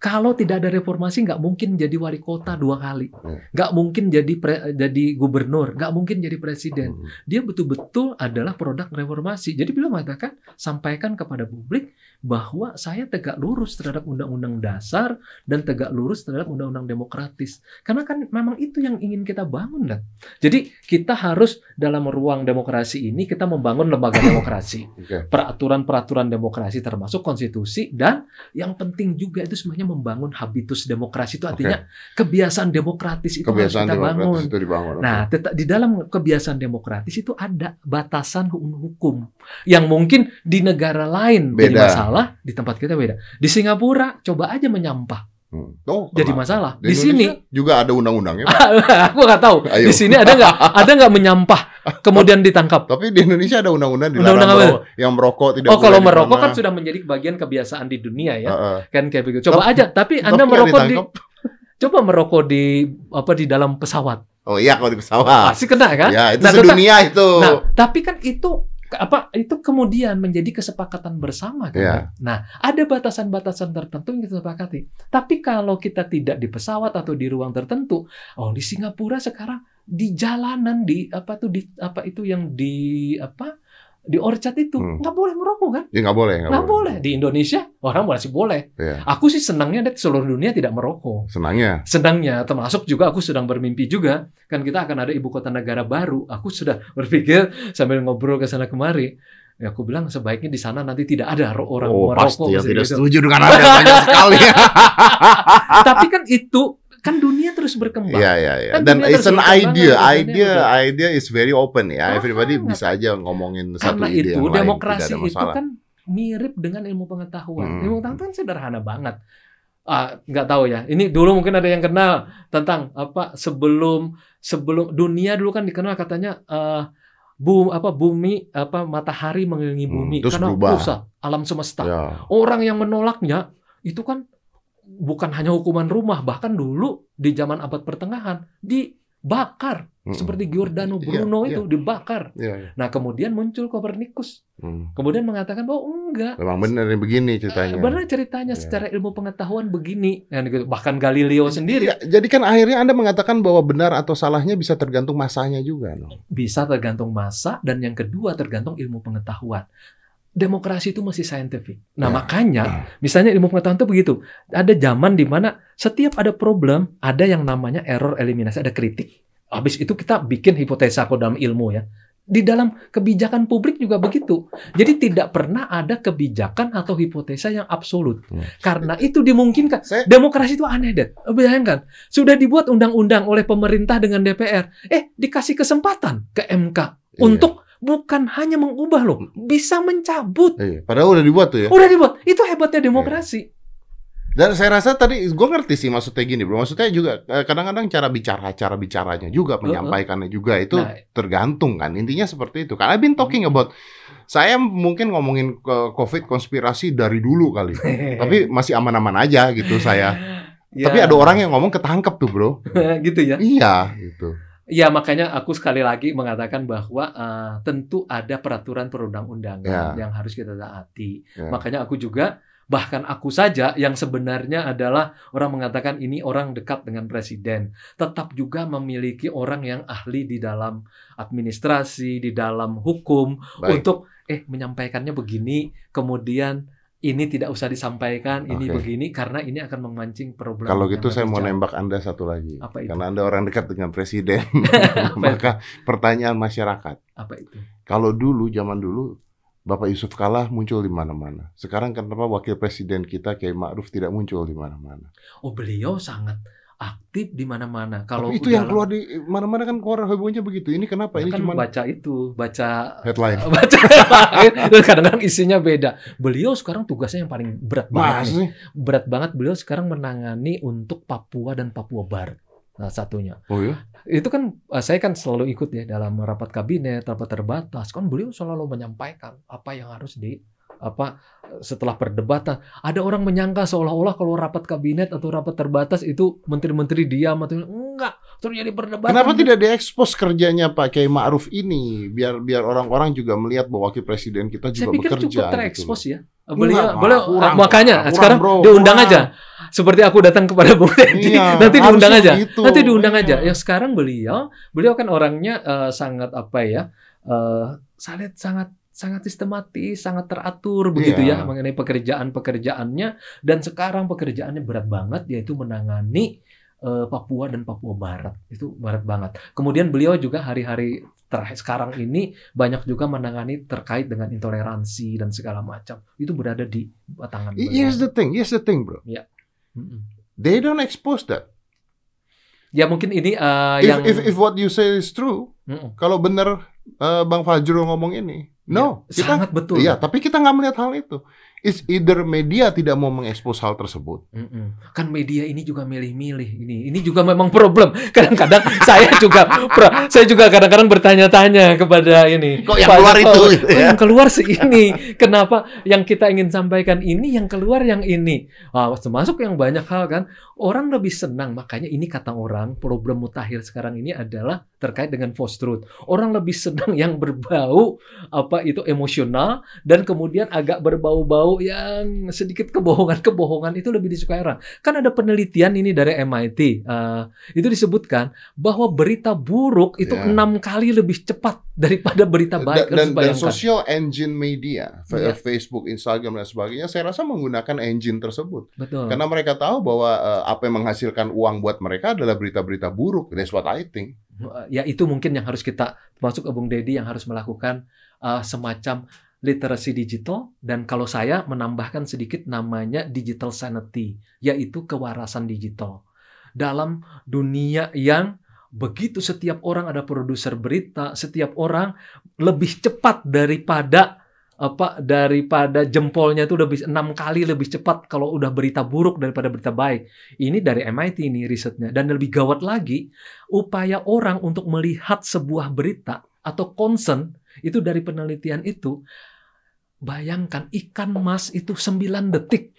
kalau tidak ada reformasi nggak mungkin jadi wali kota dua kali, Hmm. nggak mungkin jadi pre- jadi gubernur, nggak mungkin jadi presiden Hmm. dia betul-betul adalah produk reformasi. Jadi beliau mengatakan sampaikan kepada publik bahwa saya tegak lurus terhadap undang-undang dasar dan tegak lurus terhadap undang-undang demokratis. Karena kan memang itu yang ingin kita bangun dan. Jadi kita harus dalam ruang demokrasi ini kita membangun lembaga demokrasi, peraturan-peraturan demokrasi termasuk konstitusi dan yang penting juga itu sebenarnya membangun habitus demokrasi itu artinya kebiasaan demokratis itu Kebiasaan harus kita bangun. itu dibangun. Nah, tetap di dalam kebiasaan demokratis itu ada batasan hu- hukum yang mungkin di negara lain jadi Beda. Masalah, di tempat kita beda. Di Singapura coba aja menyampah, Hmm. Oh, jadi kenapa? masalah. Di, Di, sini juga ada undang-undangnya. Aku nggak tahu. Ayo. Di sini ada nggak ada nggak menyampah kemudian ditangkap? Tapi di Indonesia ada undang-undang dilarang Undang-undang apa? merokok- yang merokok tidak Oh, kalau merokok kan sudah menjadi bagian kebiasaan di dunia ya, Heeh. kan kayak begitu. Coba Tapi- aja, tapi Tapi Anda merokok di coba merokok di apa di dalam pesawat. Oh iya kalau di pesawat. Pasti kena kan? Ya, itu Nah, sedunia itu. Nah, tapi kan itu apa itu kemudian menjadi kesepakatan bersama kan? Iya. Nah, ada batasan-batasan tertentu yang kita sepakati. Tapi kalau kita tidak di pesawat atau di ruang tertentu, oh di Singapura sekarang di jalanan di apa tuh di apa itu yang di apa di orchard itu Hmm. nggak boleh merokok kan? Ya nggak boleh, Nggak boleh. Di Indonesia orang masih boleh. Iya. Aku sih senangnya di seluruh dunia tidak merokok Senangnya. senangnya termasuk juga aku sedang bermimpi juga kan kita akan ada ibu kota negara baru aku sudah berpikir sambil ngobrol ke sana kemari ya aku bilang sebaiknya di sana nanti tidak ada orang oh, merokok pasti ya tidak gitu. setuju dengan Anda banyak sekali. tapi kan itu Kan dunia terus berkembang. Iya, iya, iya. Kan Dan it's an idea, idea, idea is very open ya. Everybody Sangat. bisa aja ngomongin satu ide itu yang lain, demokrasi itu kan mirip dengan ilmu pengetahuan. Hmm. Ilmu pengetahuan kan sederhana banget. Ah, nggak tahu ya. Ini dulu mungkin ada yang kenal tentang apa sebelum sebelum dunia dulu kan dikenal katanya eh bu apa bumi apa matahari mengelilingi Hmm, bumi terus karena berubah. alam semesta. Ya. Orang yang menolaknya itu kan bukan hanya hukuman rumah, bahkan dulu di zaman abad pertengahan dibakar Mm-mm. seperti Giordano Iya, Bruno iya. itu dibakar. Iya, iya. Nah, kemudian muncul Kopernikus. Hmm. Kemudian mengatakan bahwa enggak. Memang benar yang begini ceritanya. Eh, Benar ceritanya Iya. secara ilmu pengetahuan begini. Nah, gitu. Bahkan Galileo sendiri Ya, jadi kan akhirnya Anda mengatakan bahwa benar atau salahnya bisa tergantung masanya juga. No? bisa tergantung masa dan yang kedua tergantung ilmu pengetahuan. Demokrasi itu masih saintifik. Nah, Ya. makanya misalnya ilmu pengetahuan itu begitu. Ada zaman di mana setiap ada problem, ada yang namanya error eliminasi, ada kritik. Habis itu kita bikin hipotesa kalau dalam ilmu ya. Di dalam kebijakan publik juga begitu. Jadi tidak pernah ada kebijakan atau hipotesa yang absolut. Hmm. Karena itu dimungkinkan. Saya Demokrasi itu aneh, Dad. Bayangkan, sudah dibuat undang-undang oleh pemerintah dengan DPR. Eh, dikasih kesempatan ke MK Iya. untuk bukan hanya mengubah loh, bisa mencabut. Iya, padahal udah dibuat tuh ya. Udah dibuat. Itu hebatnya demokrasi. Dan saya rasa tadi gue ngerti sih maksudnya gini, bro. Maksudnya juga eh, kadang-kadang cara bicara, cara bicaranya juga, menyampaikannya juga itu Nah. tergantung kan. Intinya seperti itu. Karena I've been talking about saya mungkin ngomongin ke COVID konspirasi dari dulu kali. Tapi masih aman-aman aja gitu saya. Ya, Tapi ada orang yang ngomong ketangkep tuh, bro. gitu ya. Iya, gitu. Ya makanya aku sekali lagi mengatakan bahwa eh, tentu ada peraturan perundang-undangan Ya. yang harus kita taati. Ya. Makanya aku juga bahkan aku saja yang sebenarnya adalah orang mengatakan ini orang dekat dengan presiden, tetap juga memiliki orang yang ahli di dalam administrasi, di dalam hukum Baik. untuk eh menyampaikannya begini, kemudian ini tidak usah disampaikan, ini begini karena ini akan memancing problem. Kalau gitu saya mau jauh. nembak Anda satu lagi. Apa itu? Karena Anda orang dekat dengan presiden. Itu? Maka pertanyaan masyarakat. Apa itu? Kalau dulu, zaman dulu, Bapak Yusuf Kala muncul di mana-mana. Sekarang kenapa wakil presiden kita Kiai Ma'ruf tidak muncul di mana-mana? Oh beliau sangat aktif di mana-mana. Kalau Tapi itu yang keluar di mana-mana kan keluar hebohnya begitu. Ini kenapa? Ini kan cuma baca itu, baca headline. baca kadang-kadang isinya beda. Beliau sekarang tugasnya yang paling berat banget Mas nih. nih. Berat banget beliau sekarang menangani untuk Papua dan Papua Barat. Salah satunya. Oh ya? Itu kan eh, saya kan selalu ikut ya dalam rapat kabinet, rapat terbatas. Kan beliau selalu menyampaikan apa yang harus di apa setelah perdebatan ada orang menyangka seolah-olah kalau rapat kabinet atau rapat terbatas itu menteri-menteri diam atau enggak terjadi perdebatan Kenapa tidak diekspos kerjanya Pak Kiai Ma'ruf ini? Biar biar orang-orang juga melihat bahwa wakil presiden kita Saya juga pikir bekerja. cukup gitu terekspos loh. ya. Beliau, Enggak, beliau kurang, makanya kurang, sekarang bro, diundang kurang. aja. Seperti aku datang kepada Bung Deddy, Iya, nanti diundang aja. gitu. Nanti diundang Iya. aja. Yang sekarang beliau, beliau kan orangnya eh, sangat apa ya? eh sangat sangat sangat sistematis, sangat teratur begitu Iya. ya mengenai pekerjaan-pekerjaannya dan sekarang pekerjaannya berat banget yaitu menangani eh, Papua dan Papua Barat. Itu berat banget. Kemudian beliau juga hari-hari terakhir sekarang ini banyak juga menangani terkait dengan intoleransi dan segala macam. Itu berada di tangan beliau. Here's the thing, here's the thing, bro. Mm-mm. They don't expose that. Ya mungkin ini eh, If, yang if if what you say is true, Mm-mm. kalau benar eh, Bang Fajrul ngomong ini, no, Ya, kita sangat betul. Iya, tapi kita nggak melihat hal itu. It's either media tidak mau mengekspos hal tersebut. Mm-mm. Kan media ini juga milih-milih ini. Ini juga memang problem. Kadang-kadang saya juga pro- saya juga kadang-kadang bertanya-tanya kepada ini. Kok yang Pak keluar itu, Kok gitu ya? yang keluar sih ini? Kenapa yang kita ingin sampaikan ini yang keluar yang ini? Ah, termasuk yang banyak hal kan. Orang lebih senang makanya ini kata orang problem mutakhir sekarang ini adalah terkait dengan false truth. Orang lebih senang yang berbau apa itu emosional dan kemudian agak berbau-bau yang sedikit kebohongan-kebohongan itu lebih disukai orang. Kan ada penelitian ini dari MIT, eh, itu disebutkan bahwa berita buruk itu Ya. enam kali lebih cepat daripada berita baik. dan, dan, dan social engine media, Iya. Facebook, Instagram dan sebagainya, saya rasa menggunakan engine tersebut. Betul. Karena mereka tahu bahwa eh, apa yang menghasilkan uang buat mereka adalah berita-berita buruk. That's what I think. Ya itu mungkin yang harus kita masuk ke Bung Deddy yang harus melakukan uh, semacam literasi digital dan kalau saya menambahkan sedikit namanya digital sanity yaitu kewarasan digital. dalam dunia yang begitu setiap orang ada produser berita, setiap orang lebih cepat daripada apa daripada jempolnya itu lebih enam kali lebih cepat kalau udah berita buruk daripada berita baik. Ini dari MIT ini risetnya. Dan lebih gawat lagi upaya orang untuk melihat sebuah berita atau concern itu dari penelitian itu bayangkan ikan mas itu 9 detik.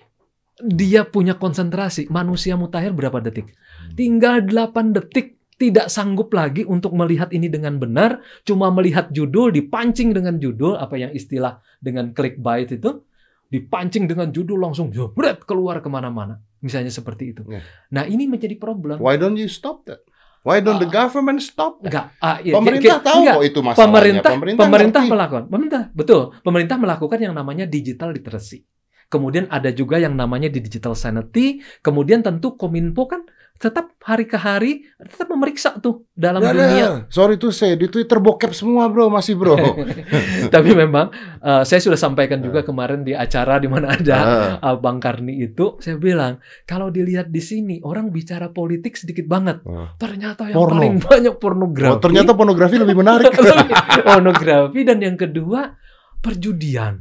Dia punya konsentrasi manusia mutakhir berapa detik? Tinggal 8 detik tidak sanggup lagi untuk melihat ini dengan benar, cuma melihat judul, dipancing dengan judul, apa yang istilah dengan clickbait itu, dipancing dengan judul langsung jebret keluar ke mana-mana. Misalnya seperti itu. Yeah. Nah ini menjadi problem. Why don't you stop that? Why don't the Ah. government stop? Enggak, ah, iya, Pemerintah ki- tahu enggak. kok itu masalahnya. Pemerintah, pemerintah, ngerti. melakukan, pemerintah betul, pemerintah melakukan yang namanya digital literacy. Kemudian ada juga yang namanya di digital sanity. Kemudian tentu kominfo kan tetap hari ke hari tetap memeriksa tuh dalam ada. dunia Sorry tuh saya di Twitter bokep semua bro, masih bro. Tapi memang eh, saya sudah sampaikan juga kemarin di acara di mana ada Ah. eh, Bang Karni itu, saya bilang kalau dilihat di sini orang bicara politik sedikit banget. Ah. Ternyata yang Porno. paling banyak pornografi. Oh, ternyata pornografi lebih menarik. pornografi dan yang kedua perjudian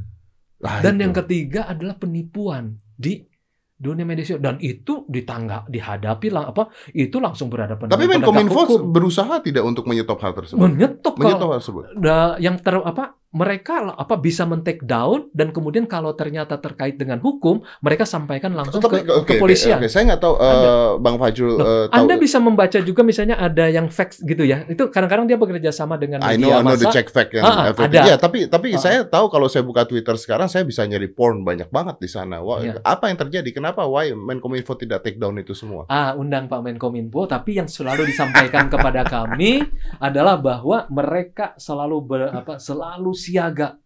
Ah, dan itu. yang ketiga adalah penipuan di dunia media sosial dan itu ditangga dihadapi lah apa itu langsung berhadapan Tapi Menkominfo berusaha tidak untuk menyetop hal tersebut. menyetop Menyetop hal tersebut. da- yang ter apa mereka apa bisa men-take down dan kemudian kalau ternyata terkait dengan hukum mereka sampaikan langsung Tapi ke oke, kepolisian. oke. Saya nggak tahu eh, Bang Fajrul Loh, eh, tahu. Anda bisa membaca juga misalnya ada yang facts gitu ya. Itu kadang-kadang dia bekerja sama dengan I know, I media know the check fact yang Ah, ah, ada. Iya, tapi tapi Ah. saya tahu kalau saya buka Twitter sekarang saya bisa nyari porn banyak banget di sana. Wah, Iya. apa yang terjadi? Kenapa why Menkominfo tidak take down itu semua? Ah, undang Pak Menkominfo, tapi yang selalu disampaikan kepada kami adalah bahwa mereka selalu ber, apa selalu siaga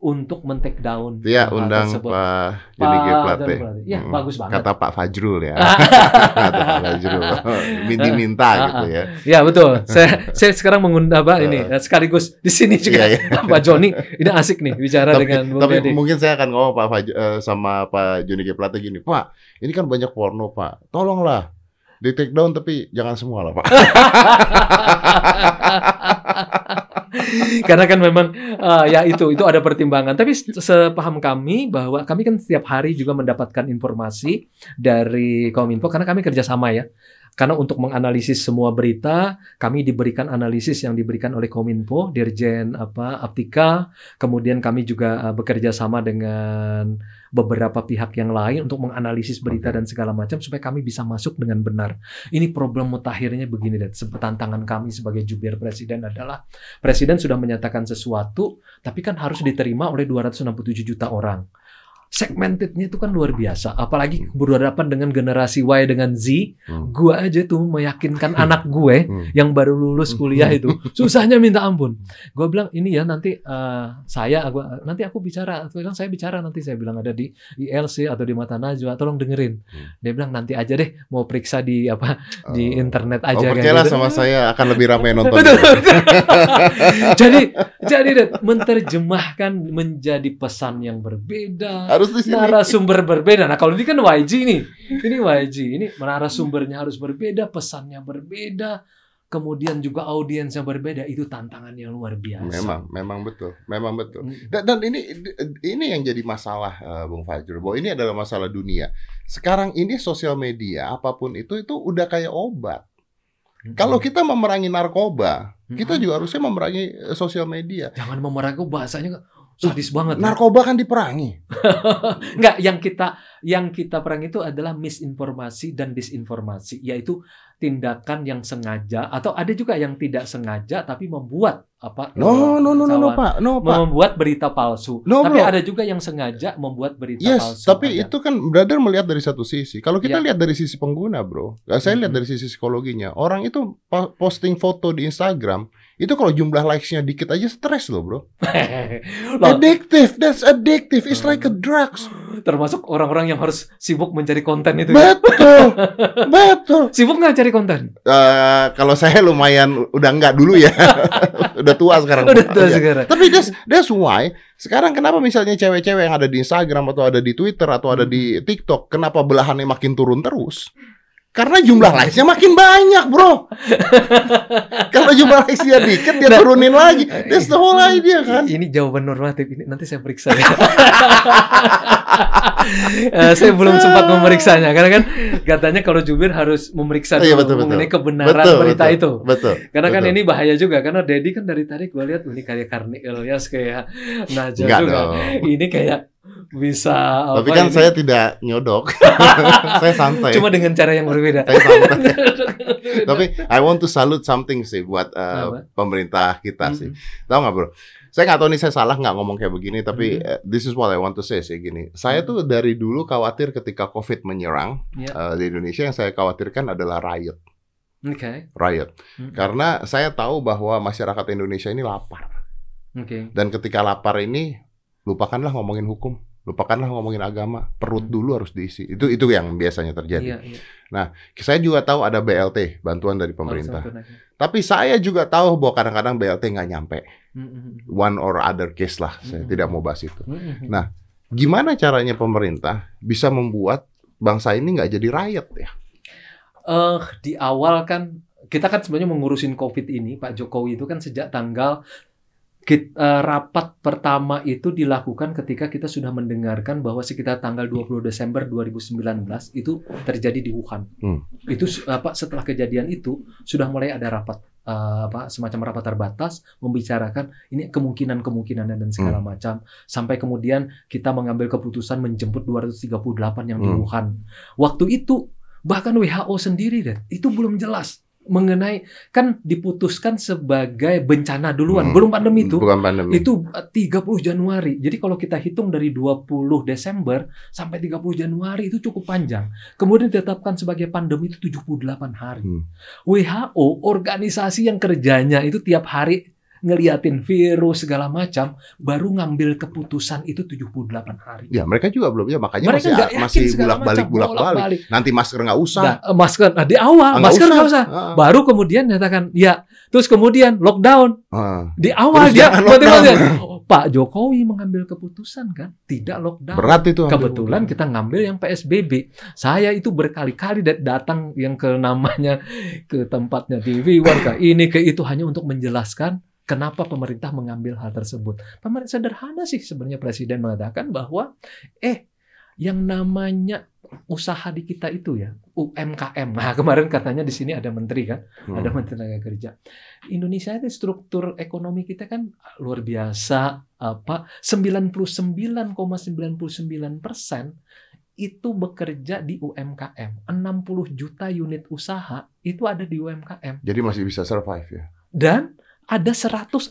untuk men-take down Iya, hal undang tersebut. Pak Pak Juni G. Plate. Joni. Iya, Hmm, bagus banget. Kata Pak Fajrul ya. Ah, Kata Pak Fajrul. Minta-minta Ah, gitu ya. ya betul. Saya saya sekarang mengundang apa ini Ah. sekaligus di sini juga Iya, iya. Pak Joni. Ini asik nih bicara tapi, dengan Bung tapi Deddy. mungkin saya akan ngomong Pak Faj- eh, sama Pak Juni G. Plate gini, Pak, ini kan banyak porno Pak, tolonglah di take down tapi jangan semua lah Pak. Karena kan memang eh, ya itu itu ada pertimbangan. Tapi se- sepaham kami bahwa kami kan setiap hari juga mendapatkan informasi dari Kominfo karena kami kerjasama ya. Karena untuk menganalisis semua berita, kami diberikan analisis yang diberikan oleh Kominfo, Dirjen apa Aptika. Kemudian kami juga eh, bekerja sama dengan beberapa pihak yang lain untuk menganalisis berita dan segala macam supaya kami bisa masuk dengan benar. Ini problem mutakhirnya begini. Se- Tantangan kami sebagai jubir presiden adalah presiden sudah menyatakan sesuatu, tapi kan harus diterima oleh 267 juta orang. Segmentednya itu kan luar biasa, apalagi berhadapan dengan generasi Y dengan Z. Hmm. Gua aja tuh meyakinkan anak gue Hmm. yang baru lulus kuliah itu susahnya minta ampun. Gue bilang ini ya nanti eh, saya gua, nanti aku bicara. Aku bilang saya bicara nanti saya bilang ada di ILC atau di Mata Najwa, tolong dengerin. Hmm. Dia bilang nanti aja deh mau periksa di apa di Oh. internet Oh, aja kayak percayalah gitu. sama saya akan lebih ramai nonton. Jadi jadi Dad, menerjemahkan menjadi pesan yang berbeda, Harus di sini. narasumber berbeda. Nah, kalau ini kan YG nih. Ini YG, ini narasumbernya harus berbeda, pesannya berbeda, kemudian juga audiensnya berbeda. Itu tantangan yang luar biasa. Memang, memang betul, memang betul. Dan, dan ini ini yang jadi masalah eh, Bung Fajrul. Bahwa ini adalah masalah dunia. Sekarang ini sosial media apa pun itu itu udah kayak obat. Kalau kita memerangi narkoba, kita juga harusnya memerangi eh, sosial media. jangan memerangi bahasanya sadis banget. ya. Narkoba kan diperangi. Enggak, yang kita yang kita perang itu adalah misinformasi dan disinformasi, yaitu tindakan yang sengaja atau ada juga yang tidak sengaja tapi membuat apa? No, no, no, no, no. Pak. No, Pak. membuat berita palsu. No, tapi bro. ada juga yang sengaja membuat berita Yes, palsu. tapi Ada. itu kan brother melihat dari satu sisi. Kalau kita Ya. lihat dari sisi pengguna, bro, saya lihat Mhm. dari sisi psikologinya. Orang itu po- posting foto di Instagram, itu kalau jumlah likes-nya dikit aja stres loh, bro. Addictive, that's addictive. It's like a drugs. termasuk orang-orang yang harus sibuk mencari konten itu. ya. Betul, betul. Sibuk nggak cari konten? Eh, kalau saya lumayan udah enggak dulu ya, udah tua sekarang. Udah tua Ya. sekarang. Tapi that's, that's why sekarang kenapa misalnya cewek-cewek yang ada di Instagram atau ada di Twitter atau ada di TikTok, kenapa belahannya makin turun terus? Karena jumlah likes-nya makin banyak, bro. Kalau jumlah likes-nya dikit, dia Nah, turunin lagi. That's the whole idea, kan? Ini jawaban normatif ini nanti saya periksa ya. Eh, saya belum sempat memeriksanya karena kan katanya kalau jubir harus memeriksa Oh, iya, betul, betul. mengenai kebenaran Betul, berita betul. itu. Betul. Karena kan betul. ini bahaya juga karena Dedi kan dari tadi gue lihat ini kayak Karni Ilyas kayak Najwa Enggak juga. dong. Ini kayak bisa Tapi kan ini? saya tidak nyodok. saya santai. cuma dengan cara yang berbeda. saya santai. Tapi I want to salute something sih buat uh, Apa? pemerintah kita sih. Mm-mm. Tahu nggak bro? Saya nggak tahu nih saya salah nggak ngomong kayak begini, tapi Mhm. uh, this is what I want to say sih gini. Saya tuh dari dulu khawatir ketika COVID menyerang Ya. uh, di Indonesia yang saya khawatirkan adalah riot, Oke. riot. Mhm. Karena saya tahu bahwa masyarakat Indonesia ini lapar Oke. dan ketika lapar ini lupakanlah ngomongin hukum, lupakanlah ngomongin agama, perut Mhm. dulu harus diisi. Itu itu yang biasanya terjadi. Iya, iya. Saya juga tahu ada BLT, bantuan dari pemerintah. Tapi saya juga tahu bahwa kadang-kadang BLT nggak nyampe. Mm-mm. One or other case lah. Saya tidak mau bahas itu. Mm-mm. Nah, Gimana caranya pemerintah bisa membuat bangsa ini nggak jadi riot ya? eh di awal kan kita kan sebenarnya mengurusin COVID ini Pak Jokowi itu kan sejak tanggal kit- eh, rapat pertama itu dilakukan ketika kita sudah mendengarkan bahwa sekitar tanggal 20 Desember 2019 itu terjadi di Wuhan. Hmm. Itu apa setelah kejadian itu sudah mulai ada rapat eh, apa semacam rapat terbatas membicarakan ini kemungkinan-kemungkinannya dan segala Hmm. macam sampai kemudian kita mengambil keputusan menjemput 238 yang di Hmm. Wuhan. Waktu itu bahkan WHO sendiri deh itu belum jelas mengenai kan diputuskan sebagai bencana duluan Hmm. belum pandemi itu Bukan pandemi. itu eh, 30 Januari. Jadi kalau kita hitung dari 20 Desember sampai 30 Januari itu cukup panjang. Kemudian ditetapkan sebagai pandemi itu 78 hari. Hmm. WHO organisasi yang kerjanya itu tiap hari ngeliatin virus segala macam baru ngambil keputusan itu 78 hari. Ya mereka juga belum ya makanya Mereka masih yakin masih segala bulak balik macam, bulak balik. bolak-balik. Nanti masker nggak usah. Nah, masker nah, di awal Ah, nggak masker nggak usah. Ah, Baru kemudian nyatakan ya, terus kemudian lockdown. ah. Di awal dia tiba-tiba Pak Jokowi mengambil keputusan kan tidak lockdown. Berat itu. Kebetulan kita ngambil yang PSBB. Saya itu berkali-kali dat- datang yang ke namanya ke tempatnya TV One ke ini ke itu hanya untuk menjelaskan kenapa pemerintah mengambil hal tersebut. Pemerintah sederhana sih sebenarnya presiden mengatakan bahwa eh yang namanya usaha di kita itu ya UMKM. Nah, kemarin katanya di sini ada menteri kan Hmm. ada Menteri Tenaga Kerja. Indonesia itu struktur ekonomi kita kan luar biasa apa 99,99 persen itu bekerja di UMKM. 60 juta unit usaha itu ada di UMKM Jadi masih bisa survive ya. dan ada 116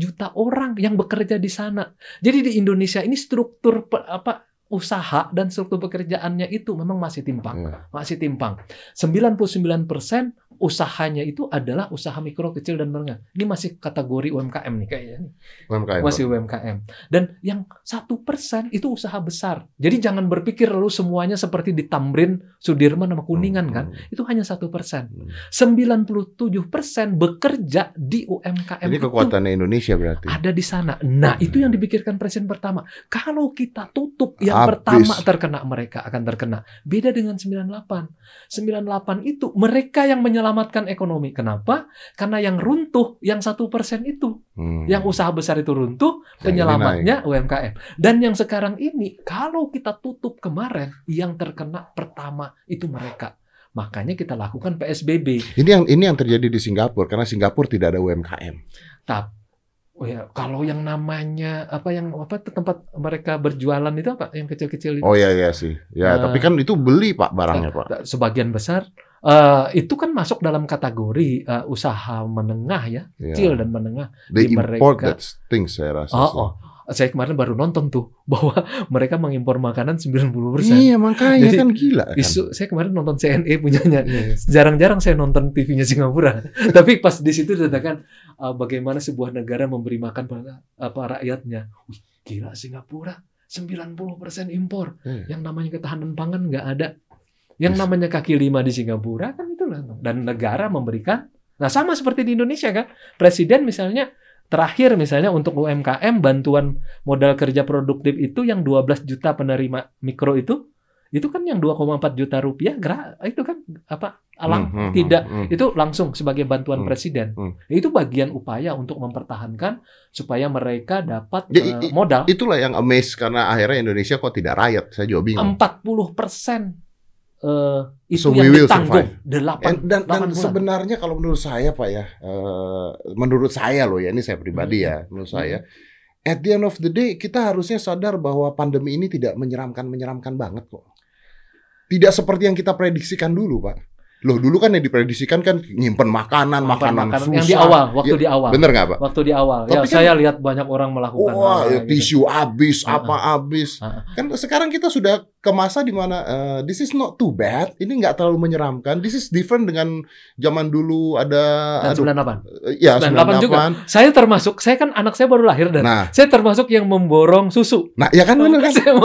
juta orang yang bekerja di sana. Jadi di Indonesia ini struktur apa usaha dan struktur pekerjaannya itu memang masih timpang Ya. masih timpang. 99% usahanya itu adalah usaha mikro, kecil, dan menengah. Ini masih kategori UMKM nih kayaknya. UMKM. Masih UMKM. Dan yang satu persen itu usaha besar. Jadi jangan berpikir lalu semuanya seperti di Tamrin, Sudirman, sama Kuningan kan. Hmm. Itu hanya satu persen. Hmm. 97 persen bekerja di UMKM. Ini itu kekuatannya Indonesia berarti. ada di sana. Nah, itu yang dipikirkan presiden pertama. Kalau kita tutup, yang. Pertama terkena mereka akan terkena. Beda dengan 98. 98 itu mereka yang menyelamatkan ekonomi. Kenapa? Karena yang runtuh, yang satu persen itu, Hmm. yang usaha besar itu runtuh, penyelamatnya UMKM. Dan yang sekarang ini, kalau kita tutup kemarin, yang terkena pertama itu mereka. Makanya kita lakukan PSBB. Ini yang ini yang terjadi di Singapura karena Singapura tidak ada UMKM. Oh ya, kalau yang namanya apa yang apa tempat mereka berjualan itu apa? Yang kecil-kecil itu. Oh iya iya sih. Ya, Eh, tapi kan itu beli Pak barangnya, Pak. Sebagian besar eh, itu kan masuk dalam kategori eh, usaha menengah ya, Ya. kecil dan menengah. They di import mereka. that things saya rasa. Oh, sih. oh. Saya kemarin baru nonton tuh bahwa mereka mengimpor makanan 90%. Iya, makanya Jadi, kan gila kan. Isu, saya kemarin nonton CNE punyanya. Iya. Jarang-jarang saya nonton TV-nya Singapura. Tapi pas di situ dikatakan uh, bagaimana sebuah negara memberi makan pada apa rakyatnya. Wih, gila Singapura 90% impor. Iya. Yang namanya ketahanan pangan nggak ada. Yang Yes. namanya kaki lima di Singapura kan itu lah. Dan negara memberikan. Nah sama seperti di Indonesia kan. Presiden misalnya terakhir misalnya untuk UMKM bantuan modal kerja produktif itu yang 12 juta penerima mikro itu itu kan yang 2,4 juta rupiah gerak itu kan apa alang Hmm, hmm, tidak hmm, hmm. itu langsung sebagai bantuan Hmm, presiden. hmm. Itu bagian upaya untuk mempertahankan supaya mereka dapat Ya, i- modal. Itulah yang amazed karena akhirnya Indonesia kok tidak rakyat. Saya juga bingung. 40 persen eh, itu So yang will ditanggung survive. delapan dan, dan bulan. sebenarnya kalau menurut saya pak ya, eh, menurut saya loh ya ini saya pribadi Hmm. ya, menurut saya, at the end of the day kita harusnya sadar bahwa pandemi ini tidak menyeramkan menyeramkan banget kok. Tidak seperti yang kita prediksikan dulu pak. Loh dulu kan yang diprediksikan kan nyimpen makanan, Makan makanan, makanan susah. yang di awal, waktu Ya, di awal. Bener nggak pak? Waktu di awal. Tapi ya, kan- saya lihat banyak orang melakukan Wah, hal-hal ya, gitu. tisu habis, Ah, apa habis. Ah, ah. Kan sekarang kita sudah ke masa di mana eh, this is not too bad. Ini nggak terlalu menyeramkan. This is different dengan zaman dulu ada Dan aduh, 98. eh, ya 98 juga. 98. Saya termasuk, saya kan anak saya baru lahir dan Nah, saya termasuk yang memborong susu. nah ya kan bener kan? Saya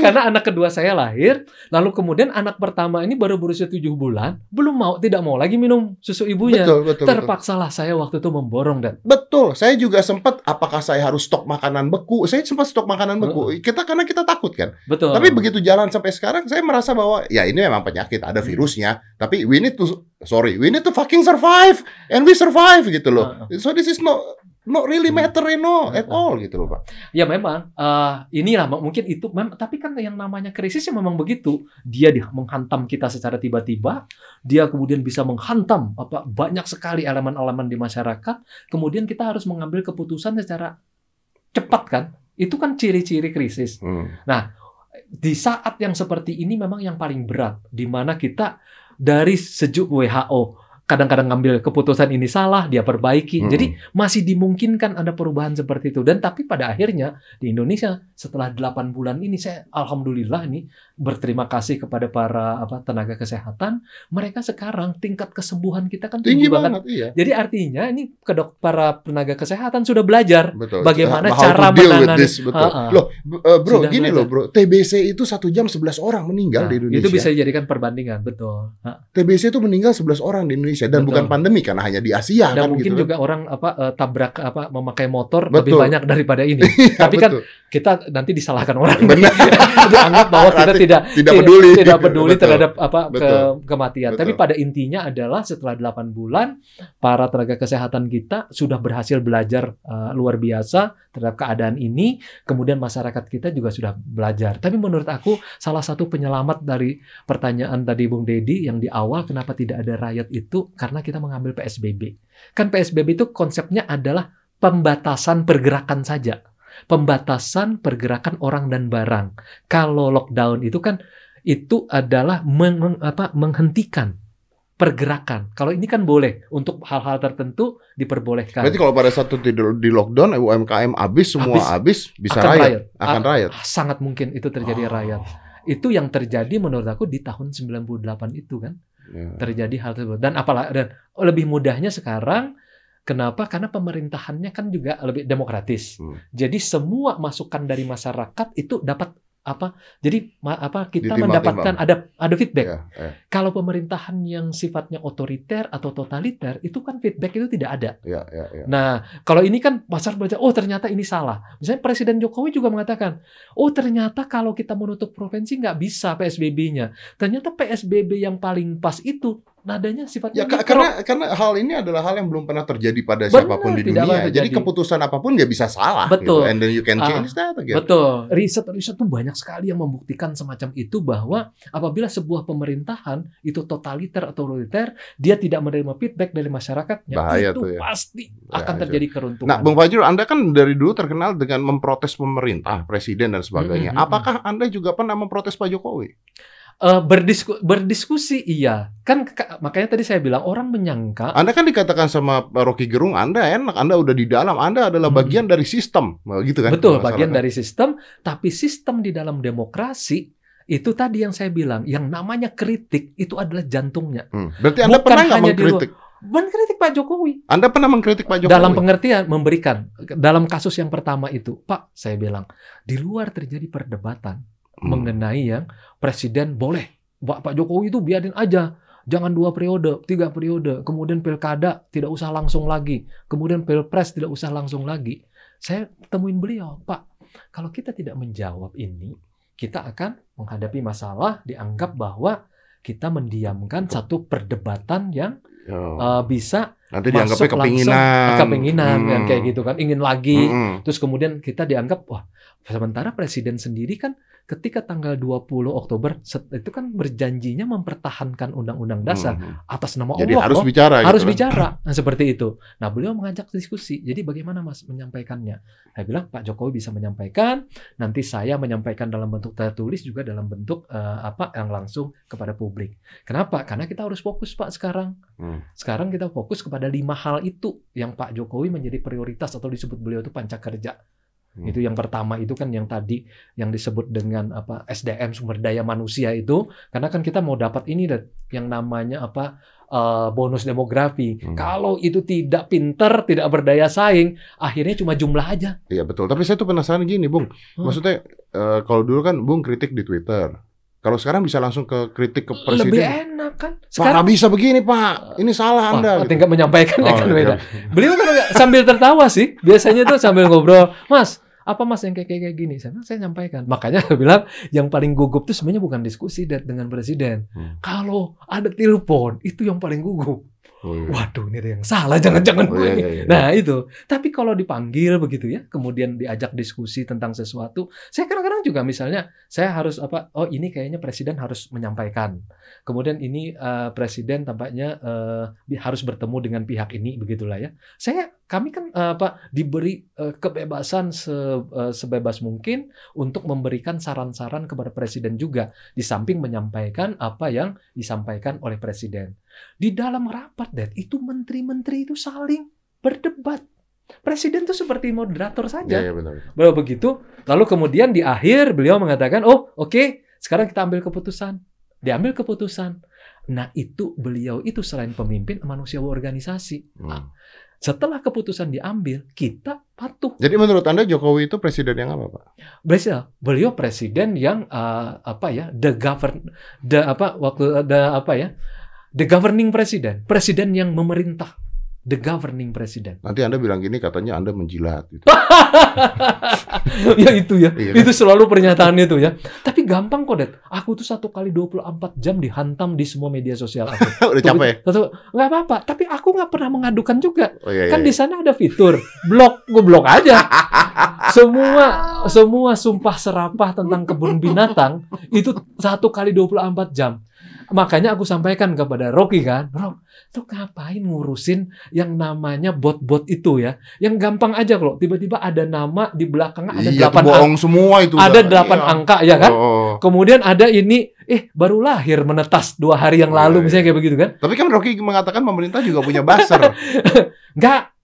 Karena anak kedua saya lahir, lalu kemudian anak pertama ini baru berusia 7 bulan, belum mau tidak mau lagi minum susu ibunya. betul, betul, betul. Terpaksalah saya waktu itu memborong dan Betul. Saya juga sempat apakah saya harus stok makanan beku? Saya sempat stok makanan beku. Kita karena kita takut kan. betul. Tapi begitu jalan sampai sekarang saya merasa bahwa ya ini memang penyakit, ada Hmm. virusnya, tapi we need to sorry, we need to fucking survive and we survive gitu loh. So this is not not really matter you know, at all gitu loh, Pak. Ya memang eh inilah mungkin itu mem- tapi kan yang namanya krisis ya memang begitu. Dia di- menghantam kita secara tiba-tiba, dia kemudian bisa menghantam apa banyak sekali elemen-elemen di masyarakat, kemudian kita harus mengambil keputusan secara cepat kan. Itu kan ciri-ciri krisis. Hmm. Di saat yang seperti ini memang yang paling berat di mana kita dari sejuk WHO kadang-kadang ngambil keputusan ini salah, dia perbaiki. Hmm. Jadi masih dimungkinkan ada perubahan seperti itu dan tapi pada akhirnya di Indonesia setelah 8 bulan ini saya alhamdulillah nih berterima kasih kepada para apa tenaga kesehatan mereka sekarang tingkat kesembuhan kita kan tinggi tinggi, banget. banget, iya. Jadi artinya ini kedok para tenaga kesehatan sudah belajar Betul. Bagaimana How cara menangani- this, betul. Ha-ha. Loh, eh, bro, Sudah gini belajar. loh, bro. TBC itu satu jam 11 orang meninggal Nah, di Indonesia. itu bisa dijadikan perbandingan betul. Ha. TBC itu meninggal 11 orang di Indonesia dan Betul. bukan pandemi karena hanya di Asia Dan kan mungkin gitu. juga orang apa eh, tabrak apa memakai motor Betul. lebih banyak daripada ini. Iya, Tapi kan betul. kita nanti disalahkan orang. benar dianggap bahwa kita tidak tidak peduli. tidak peduli Betul. terhadap apa ke Betul. kematian. Betul. Tapi pada intinya adalah setelah 8 bulan para tenaga kesehatan kita sudah berhasil belajar eh, luar biasa terhadap keadaan ini, kemudian masyarakat kita juga sudah belajar. Tapi menurut aku salah satu penyelamat dari pertanyaan tadi Bung Dedi yang di awal kenapa tidak ada rakyat itu karena kita mengambil PSBB. Kan PSBB itu konsepnya adalah pembatasan pergerakan saja. Pembatasan pergerakan orang dan barang. Kalau lockdown itu kan itu adalah meng- apa, menghentikan pergerakan. Kalau ini kan boleh untuk hal-hal tertentu diperbolehkan. Berarti kalau pada satu di, di lockdown UMKM habis semua habis, bisa Akan rakyat, riot. akan Ah, rakyat. Sangat mungkin itu terjadi Oh. riot. Itu yang terjadi menurut aku di tahun 98 itu kan Ya. terjadi hal tersebut. Dan apalah dan lebih mudahnya sekarang kenapa? Karena pemerintahannya kan juga lebih demokratis. Hmm. Jadi semua masukan dari masyarakat itu dapat apa? Jadi ma- apa kita mendapatkan ada ada feedback. Ya, ya, Kalau pemerintahan yang sifatnya otoriter atau totaliter itu kan feedback itu tidak ada. ya, ya, ya. Nah, kalau ini kan pasar baca, oh ternyata ini salah. Misalnya Presiden Jokowi juga mengatakan, oh ternyata kalau kita menutup provinsi nggak bisa PSBB-nya. Ternyata PSBB yang paling pas itu nadanya sifatnya Ya, mikro. karena karena hal ini adalah hal yang belum pernah terjadi pada Benar, siapa pun di dunia. Jadi keputusan apa pun nggak bisa salah. Betul. Gitu. And then you can change that again. Betul. Riset-riset tuh banyak sekali yang membuktikan semacam itu bahwa apabila sebuah pemerintahan itu totaliter atau otoriter, dia tidak menerima feedback dari masyarakatnya, Bahaya itu tuh ya. pasti Bahaya akan terjadi keruntuhan. Nah, Bung Fajrul, Anda kan dari dulu terkenal dengan memprotes pemerintah, presiden dan sebagainya. Mm, mm, mm, Apakah Anda juga pernah memprotes Pak Jokowi? Eh, berdisku- berdiskusi iya kan ka- makanya tadi saya bilang orang menyangka Anda kan dikatakan sama Rocky Gerung, Anda enak, Anda udah di dalam, Anda adalah Hmm. bagian dari sistem, gitu kan? betul bagian dari sistem tapi sistem di dalam demokrasi itu tadi yang saya bilang yang namanya kritik itu adalah jantungnya Hmm. Berarti Anda Bukan pernah nggak mengkritik? mengkritik Pak Jokowi Anda pernah mengkritik Pak Jokowi? dalam pengertian memberikan dalam kasus yang pertama itu Pak saya bilang di luar terjadi perdebatan Hmm. mengenai yang presiden boleh Pak Pak Jokowi itu biarin aja jangan dua periode tiga periode kemudian pilkada tidak usah langsung lagi kemudian pilpres tidak usah langsung lagi saya temuin beliau Pak kalau kita tidak menjawab ini kita akan menghadapi masalah dianggap bahwa kita mendiamkan satu perdebatan yang uh, bisa Nanti dianggapnya masuk kepinginan. langsung kepinginan kan Hmm. kayak gitu kan ingin lagi Mm-mm. terus kemudian kita dianggap wah sementara presiden sendiri kan ketika tanggal 20 Oktober itu kan berjanjinya mempertahankan undang-undang dasar Mhm. atas nama Jadi Allah harus loh. bicara. harus gitu bicara nah, seperti itu nah beliau mengajak diskusi jadi bagaimana mas menyampaikannya saya bilang Pak Jokowi bisa menyampaikan nanti saya menyampaikan dalam bentuk tertulis juga dalam bentuk eh, apa yang langsung kepada publik kenapa karena kita harus fokus Pak sekarang Hmm. sekarang kita fokus kepada lima hal itu yang Pak Jokowi menjadi prioritas atau disebut beliau itu panca kerja. Hmm. Itu yang pertama itu kan yang tadi yang disebut dengan apa SDM sumber daya manusia itu karena kan kita mau dapat ini yang namanya apa eh, bonus demografi. Hmm. Kalau itu tidak pinter, tidak berdaya saing, akhirnya cuma jumlah aja. Iya betul. Tapi saya tuh penasaran gini, Bung. Hmm. Maksudnya eh, kalau dulu kan Bung kritik di Twitter. Kalau sekarang bisa langsung ke kritik ke presiden. Lebih enak kan? Pak nggak bisa begini Pak. Ini salah Wah, Anda. gitu. tinggal menyampaikan Oh, kan iya. beda. Beliau kan sambil tertawa sih. Biasanya tuh sambil ngobrol, Mas, apa Mas yang kayak kayak gini? Saya, saya nyampaikan. Makanya saya bilang yang paling gugup tuh sebenarnya bukan diskusi dengan presiden. Hmm. Kalau ada telepon, itu yang paling gugup. Oh, iya. Waduh, ini ada yang salah. Jangan-jangan Oh, iya, iya, iya. Nah itu. Tapi kalau dipanggil begitu ya, kemudian diajak diskusi tentang sesuatu, saya kadang-kadang juga misalnya saya harus apa? Oh ini kayaknya presiden harus menyampaikan. Kemudian ini eh, presiden tampaknya bi- harus bertemu dengan pihak ini begitulah ya. Saya kami kan eh, apa diberi eh, kebebasan se- eh, sebebas mungkin untuk memberikan saran-saran kepada presiden juga di samping menyampaikan apa yang disampaikan oleh presiden. Di dalam rapat, Dad, itu menteri-menteri itu saling berdebat. Presiden itu seperti moderator saja. iya, benar. Beliau begitu, lalu kemudian di akhir beliau mengatakan, "Oh, oke, sekarang kita ambil keputusan." Diambil keputusan. Nah, itu beliau itu selain pemimpin manusiawi organisasi. Hmm. Setelah keputusan diambil, kita patuh. Jadi menurut Anda Jokowi itu presiden yang apa, Pak? Beliau, beliau presiden yang eh, apa ya, the govern, the apa waktu the apa ya, the governing president, presiden yang memerintah, the governing president. Nanti Anda bilang gini katanya Anda menjilat gitu. ya itu ya, Iya kan? itu selalu pernyataan itu ya. Tapi gampang kok, Det. Aku tuh satu kali 24 jam dihantam di semua media sosial aku. Udah capek. Satu, nggak apa-apa. Tapi aku nggak pernah mengadukan juga. Oh iya, iya. Kan di sana ada fitur blok, gue blok aja. Semua semua sumpah serapah tentang kebun binatang itu satu kali 24 jam. Makanya aku sampaikan kepada Rocky kan, bro, lu ngapain ngurusin yang namanya bot-bot itu ya? Yang gampang aja kalau tiba-tiba ada nama di belakangnya ada iya, tuh delapan angka, bohong semua itu. ada delapan Iya. angka ya kan? Oh. Kemudian ada ini, eh baru lahir menetas dua hari yang lalu iya. misalnya kayak begitu kan? Tapi kan Rocky mengatakan pemerintah juga punya buzzer, Enggak,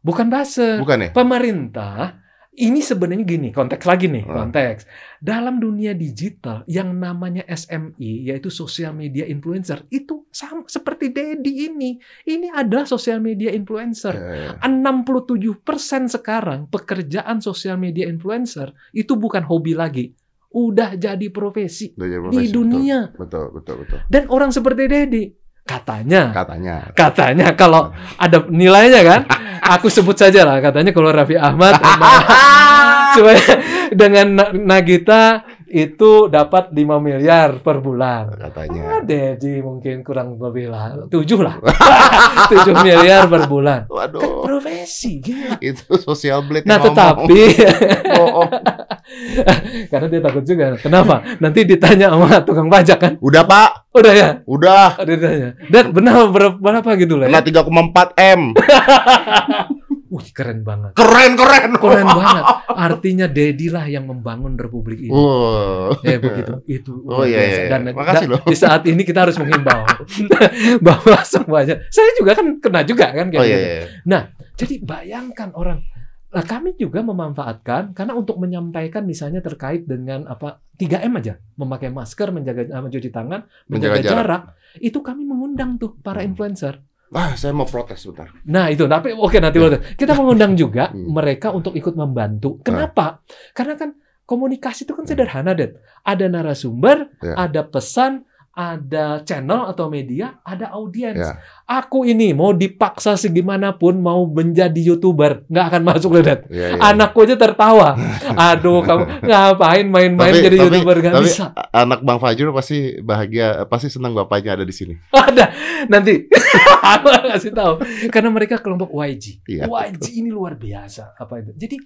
bukan buzzer. bukan ya? pemerintah ini sebenarnya gini konteks lagi nih Ah. konteks dalam dunia digital yang namanya SMI yaitu social media influencer itu sama seperti Dedi ini. Ini adalah social media influencer. Eh, 67% sekarang pekerjaan social media influencer itu bukan hobi lagi. Udah jadi profesi udah jadi di profesi, dunia. Betul, betul, betul. betul. dan orang seperti Dedi katanya. Katanya. katanya kalau ada nilainya kan? Aku sebut saja lah katanya kalau Raffi Ahmad supaya dengan Na- Nagita itu dapat 5 miliar per bulan. Katanya. Ah, Dedi mungkin kurang lebih lah. 7 lah. 7 miliar per bulan. Kan Waduh, profesi gila. Itu sosial blade nah tetapi Bohong. karena dia takut juga. Kenapa? Nanti ditanya sama tukang pajak kan? Udah Pak, udah ya? Udah. ditanya. Dan benar berapa, gitu lah Kena ya? 3,4 M. Wih, keren banget Keren, keren. keren banget. Artinya Dedi lah yang membangun republik ini. Wow. Ya begitu. Itu Oh, iya, biasa. iya. Dan Makasih loh. di saat ini kita harus menghimbau bahwa semuanya. Saya juga kan kena juga kan kayak Oh iya, gitu. iya. Jadi bayangkan orang Nah, kami juga memanfaatkan karena untuk menyampaikan misalnya terkait dengan apa 3M aja, memakai masker, menjaga eh, mencuci tangan, Menjaga menjaga, jarak. jarak. Itu kami mengundang tuh para Hmm. influencer. Ah, saya mau protes bentar. Nah itu, tapi oke nanti Ya. kita mengundang juga Hmm. mereka untuk ikut membantu. Kenapa? Karena kan komunikasi itu kan sederhana, Det. Ada narasumber, Ya. ada pesan, ada channel atau media, ada audiens. Ya. Aku ini mau dipaksa segimanapun mau menjadi youtuber, nggak akan masuk lihat. Ya, ya. Anakku aja tertawa. Aduh, kamu ngapain main-main jadi tapi- youtuber nggak bisa. Anak Bang Fajrul pasti bahagia, pasti senang bapaknya ada di sini. Ada nanti aku kasih tahu karena mereka kelompok YG. Iya, YG ini luar biasa apa itu. Jadi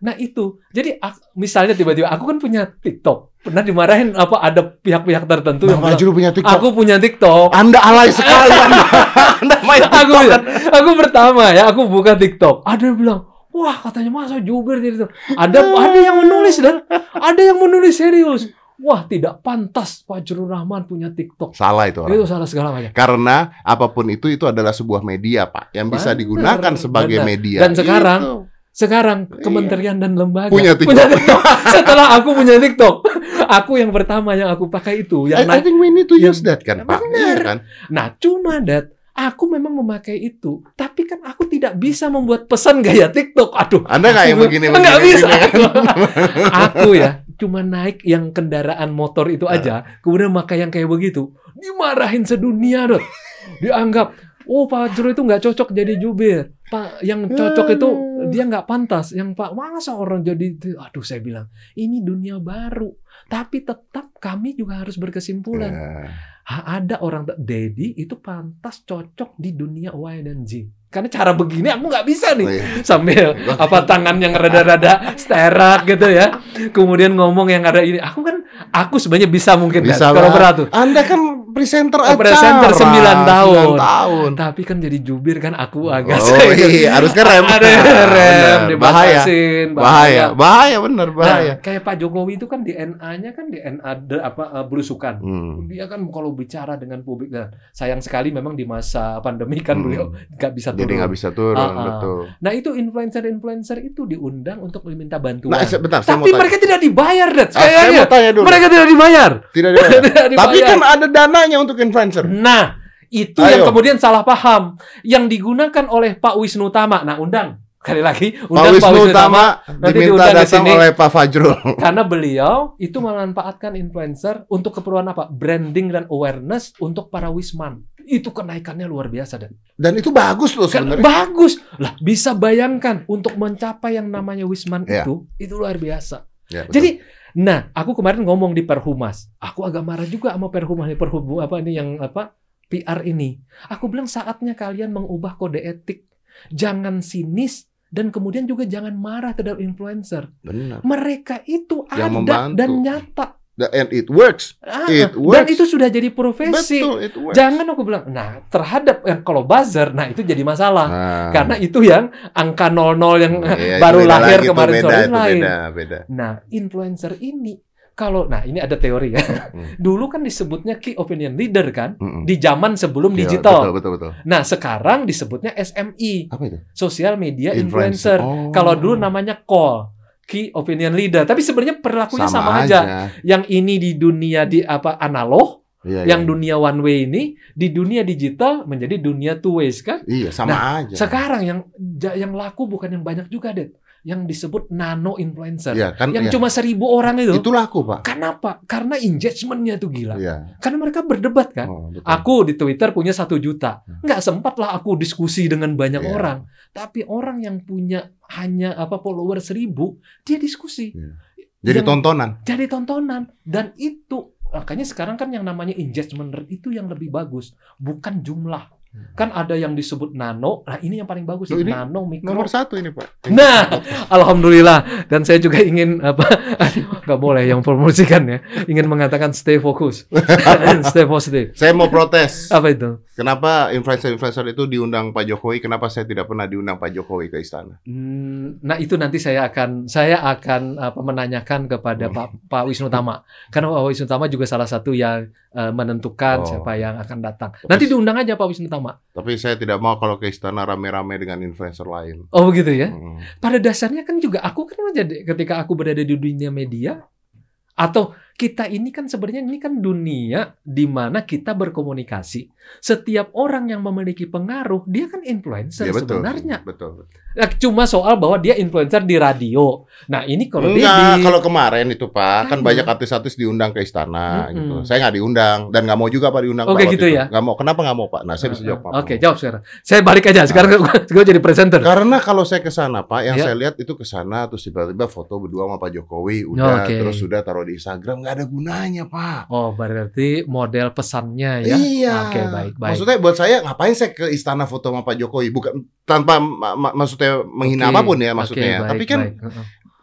nah itu. Jadi misalnya tiba-tiba aku kan punya TikTok. Pernah dimarahin apa ada pihak-pihak tertentu yang Bang bilang, punya TikTok. aku punya TikTok. Anda alay sekali. Anda, anda main aku TikTok. ya, aku pertama ya aku buka TikTok. Ada yang bilang, wah katanya masa Juber jadi itu. Ada ada yang menulis dan ada yang menulis serius. Wah tidak pantas Pak Jurul Rahman punya TikTok. Salah itu orang. Itu salah segala macam. Karena apa pun itu itu adalah sebuah media, Pak, yang bisa Benar, digunakan sebagai benar. media. Dan sekarang, Gitu. Sekarang Iya. kementerian dan lembaga Punya TikTok. Setelah aku punya TikTok, aku yang pertama yang aku pakai itu I, yang I naik. think we need to yang- use that kan, Pak. Benar. Iya kan? Nah, cuma dat aku memang memakai itu, tapi kan aku tidak bisa membuat pesan gaya TikTok. Aduh, Anda nggak yang Aku- begini Nggak begini, bisa. begini, kan? aku ya cuma naik yang kendaraan motor itu aja, kemudian pakai yang kayak begitu, dimarahin sedunia dot. Dianggap, oh Pak Jero itu nggak cocok jadi jubir. Pak, yang cocok itu dia nggak pantas. Yang Pak masa orang jadi, aduh saya bilang ini dunia baru. Tapi tetap kami juga harus berkesimpulan. Ha, ada orang Dedi itu pantas cocok di dunia Y dan Z. Karena cara begini aku nggak bisa nih Oh, iya. sambil apa tangan yang rada-rada sterak gitu ya. Kemudian ngomong yang ada ini. Aku kan aku sebenarnya bisa mungkin kan, Bisa kalau lah. berat tuh. Anda kan presenter Oh, acara. presenter 9 tahun. 9 tahun. Tapi kan jadi jubir kan aku agak Oh iya, harus ngerem. Ada rem, Benar. bahaya. Bahaya, bahaya bener bahaya. Nah, kayak Pak Jokowi itu kan di NA-nya kan di NA de- apa eh, belusukan. Hmm. Dia kan kalau bicara dengan publik dan sayang sekali memang di masa pandemi kan Hmm. beliau nggak bisa turun. Jadi nggak bisa turun, Ah, ah. betul. Nah itu influencer-influencer itu diundang untuk meminta bantuan. Nah, bentar, saya mau Tapi tanya. mereka tidak dibayar, Dad. Ah, saya mau tanya dulu. mereka tidak dibayar. Tidak dibayar. Tidak Tapi dibayar. kan ada dananya untuk influencer. Nah, itu Ayo. yang kemudian salah paham. Yang digunakan oleh Pak Wisnu Tama. Nah, undang. Kali lagi, Pak undang Wisnu Utama Nanti diminta datang sini. oleh Pak Fajrul. Karena beliau itu memanfaatkan influencer untuk keperluan apa? Branding dan awareness untuk para wisman. Itu kenaikannya luar biasa dan Dan itu bagus loh Kan sebenarnya. bagus lah. Bisa bayangkan untuk mencapai yang namanya wisman Ya. itu, itu luar biasa. Ya, betul. Jadi, nah, aku kemarin ngomong di Perhumas. Aku agak marah juga sama Perhumas nih, Perhubung apa ini yang apa PR ini. Aku bilang saatnya kalian mengubah kode etik. Jangan sinis dan kemudian juga jangan marah terhadap influencer. benar. Mereka itu Yang ada membantu. dan nyata. And it works. Ah, It dan works. itu sudah jadi profesi. Betul, it works. Jangan aku bilang, nah terhadap yang kalau buzzer, nah itu jadi masalah. Nah, Karena itu yang angka 00 yang itu baru lahir lagi, kemarin beda, sore lain. Beda, beda. Nah, influencer ini kalau nah ini ada teori ya. Hmm. Dulu kan disebutnya key opinion leader kan Mm-mm. di zaman sebelum Iya, digital. Betul, betul, betul. Nah, sekarang disebutnya SMI, Apa itu? social media influencer. Oh. Kalau dulu namanya call key opinion leader, tapi sebenarnya perilakunya sama, aja. Yang ini di dunia di apa analog, Iya, yang iya. dunia one way ini di dunia digital menjadi dunia two ways kan? Iya, sama aja. Sekarang yang yang laku bukan yang banyak juga, Det. Yang disebut nano influencer. Iya, kan yang iya. cuma seribu orang itu. itu laku, Pak. Kenapa? Karena engagementnya tuh gila. Iya. Karena mereka berdebat kan. Oh, betul. Aku di Twitter punya satu juta. Hmm. Nggak sempat lah aku diskusi dengan banyak Iya. orang. Tapi orang yang punya hanya apa follower seribu, dia diskusi. Jadi Yang- tontonan. Jadi tontonan. Dan itu makanya sekarang kan yang namanya engagement rate itu yang lebih bagus, bukan jumlah. Kan ada yang disebut nano. Nah ini yang paling bagus. Loh, ini nano, mikro. Nomor satu ini, Pak. Nah, alhamdulillah. Dan saya juga ingin apa? nggak boleh yang promosikan ya. Ingin mengatakan stay fokus, stay positive. Saya mau protes. Apa itu? Kenapa influencer-influencer itu diundang Pak Jokowi? Kenapa saya tidak pernah diundang Pak Jokowi ke istana? Hmm, Nah itu nanti saya akan saya akan apa, menanyakan kepada Pak Pak Wisnu Tama karena Pak Wisnu Tama juga salah satu yang eh, menentukan Oh. siapa yang akan datang. Nanti diundang aja Pak Wisnu Tama. Tapi saya tidak mau kalau ke istana rame-rame dengan influencer lain. Oh begitu ya. Mm. Pada dasarnya kan juga aku kan menjadi ketika aku berada di dunia media atau kita ini kan sebenarnya ini kan dunia di mana kita berkomunikasi. Setiap orang yang memiliki pengaruh, dia kan influencer Ya, betul. sebenarnya. Betul. Nah, cuma soal bahwa dia influencer di radio. Nah, ini kalau dia Enggak, di kalau kemarin itu Pak, kan Kan. banyak artis-artis diundang ke istana Mm-mm. gitu. Saya nggak diundang dan nggak mau juga Pak diundang Oke, Pak waktu gitu itu. ya? Nggak mau. Kenapa nggak mau Pak? Nah, saya bisa jawab Pak. Oke, jawab sekarang. Saya balik aja. Sekarang gue jadi presenter. Karena kalau saya ke sana Pak, yang Ya. saya lihat itu ke sana terus tiba-tiba foto berdua sama Pak Jokowi, udah Oke. terus sudah taruh di Instagram, nggak ada gunanya Pak. Oh, berarti model pesannya ya. Iya. Oke, baik, baik. Maksudnya buat saya ngapain saya ke istana foto sama Pak Jokowi? Bukan tanpa ma- ma- maksudnya menghina Oke, apa pun ya maksudnya. baik, Tapi kan baik.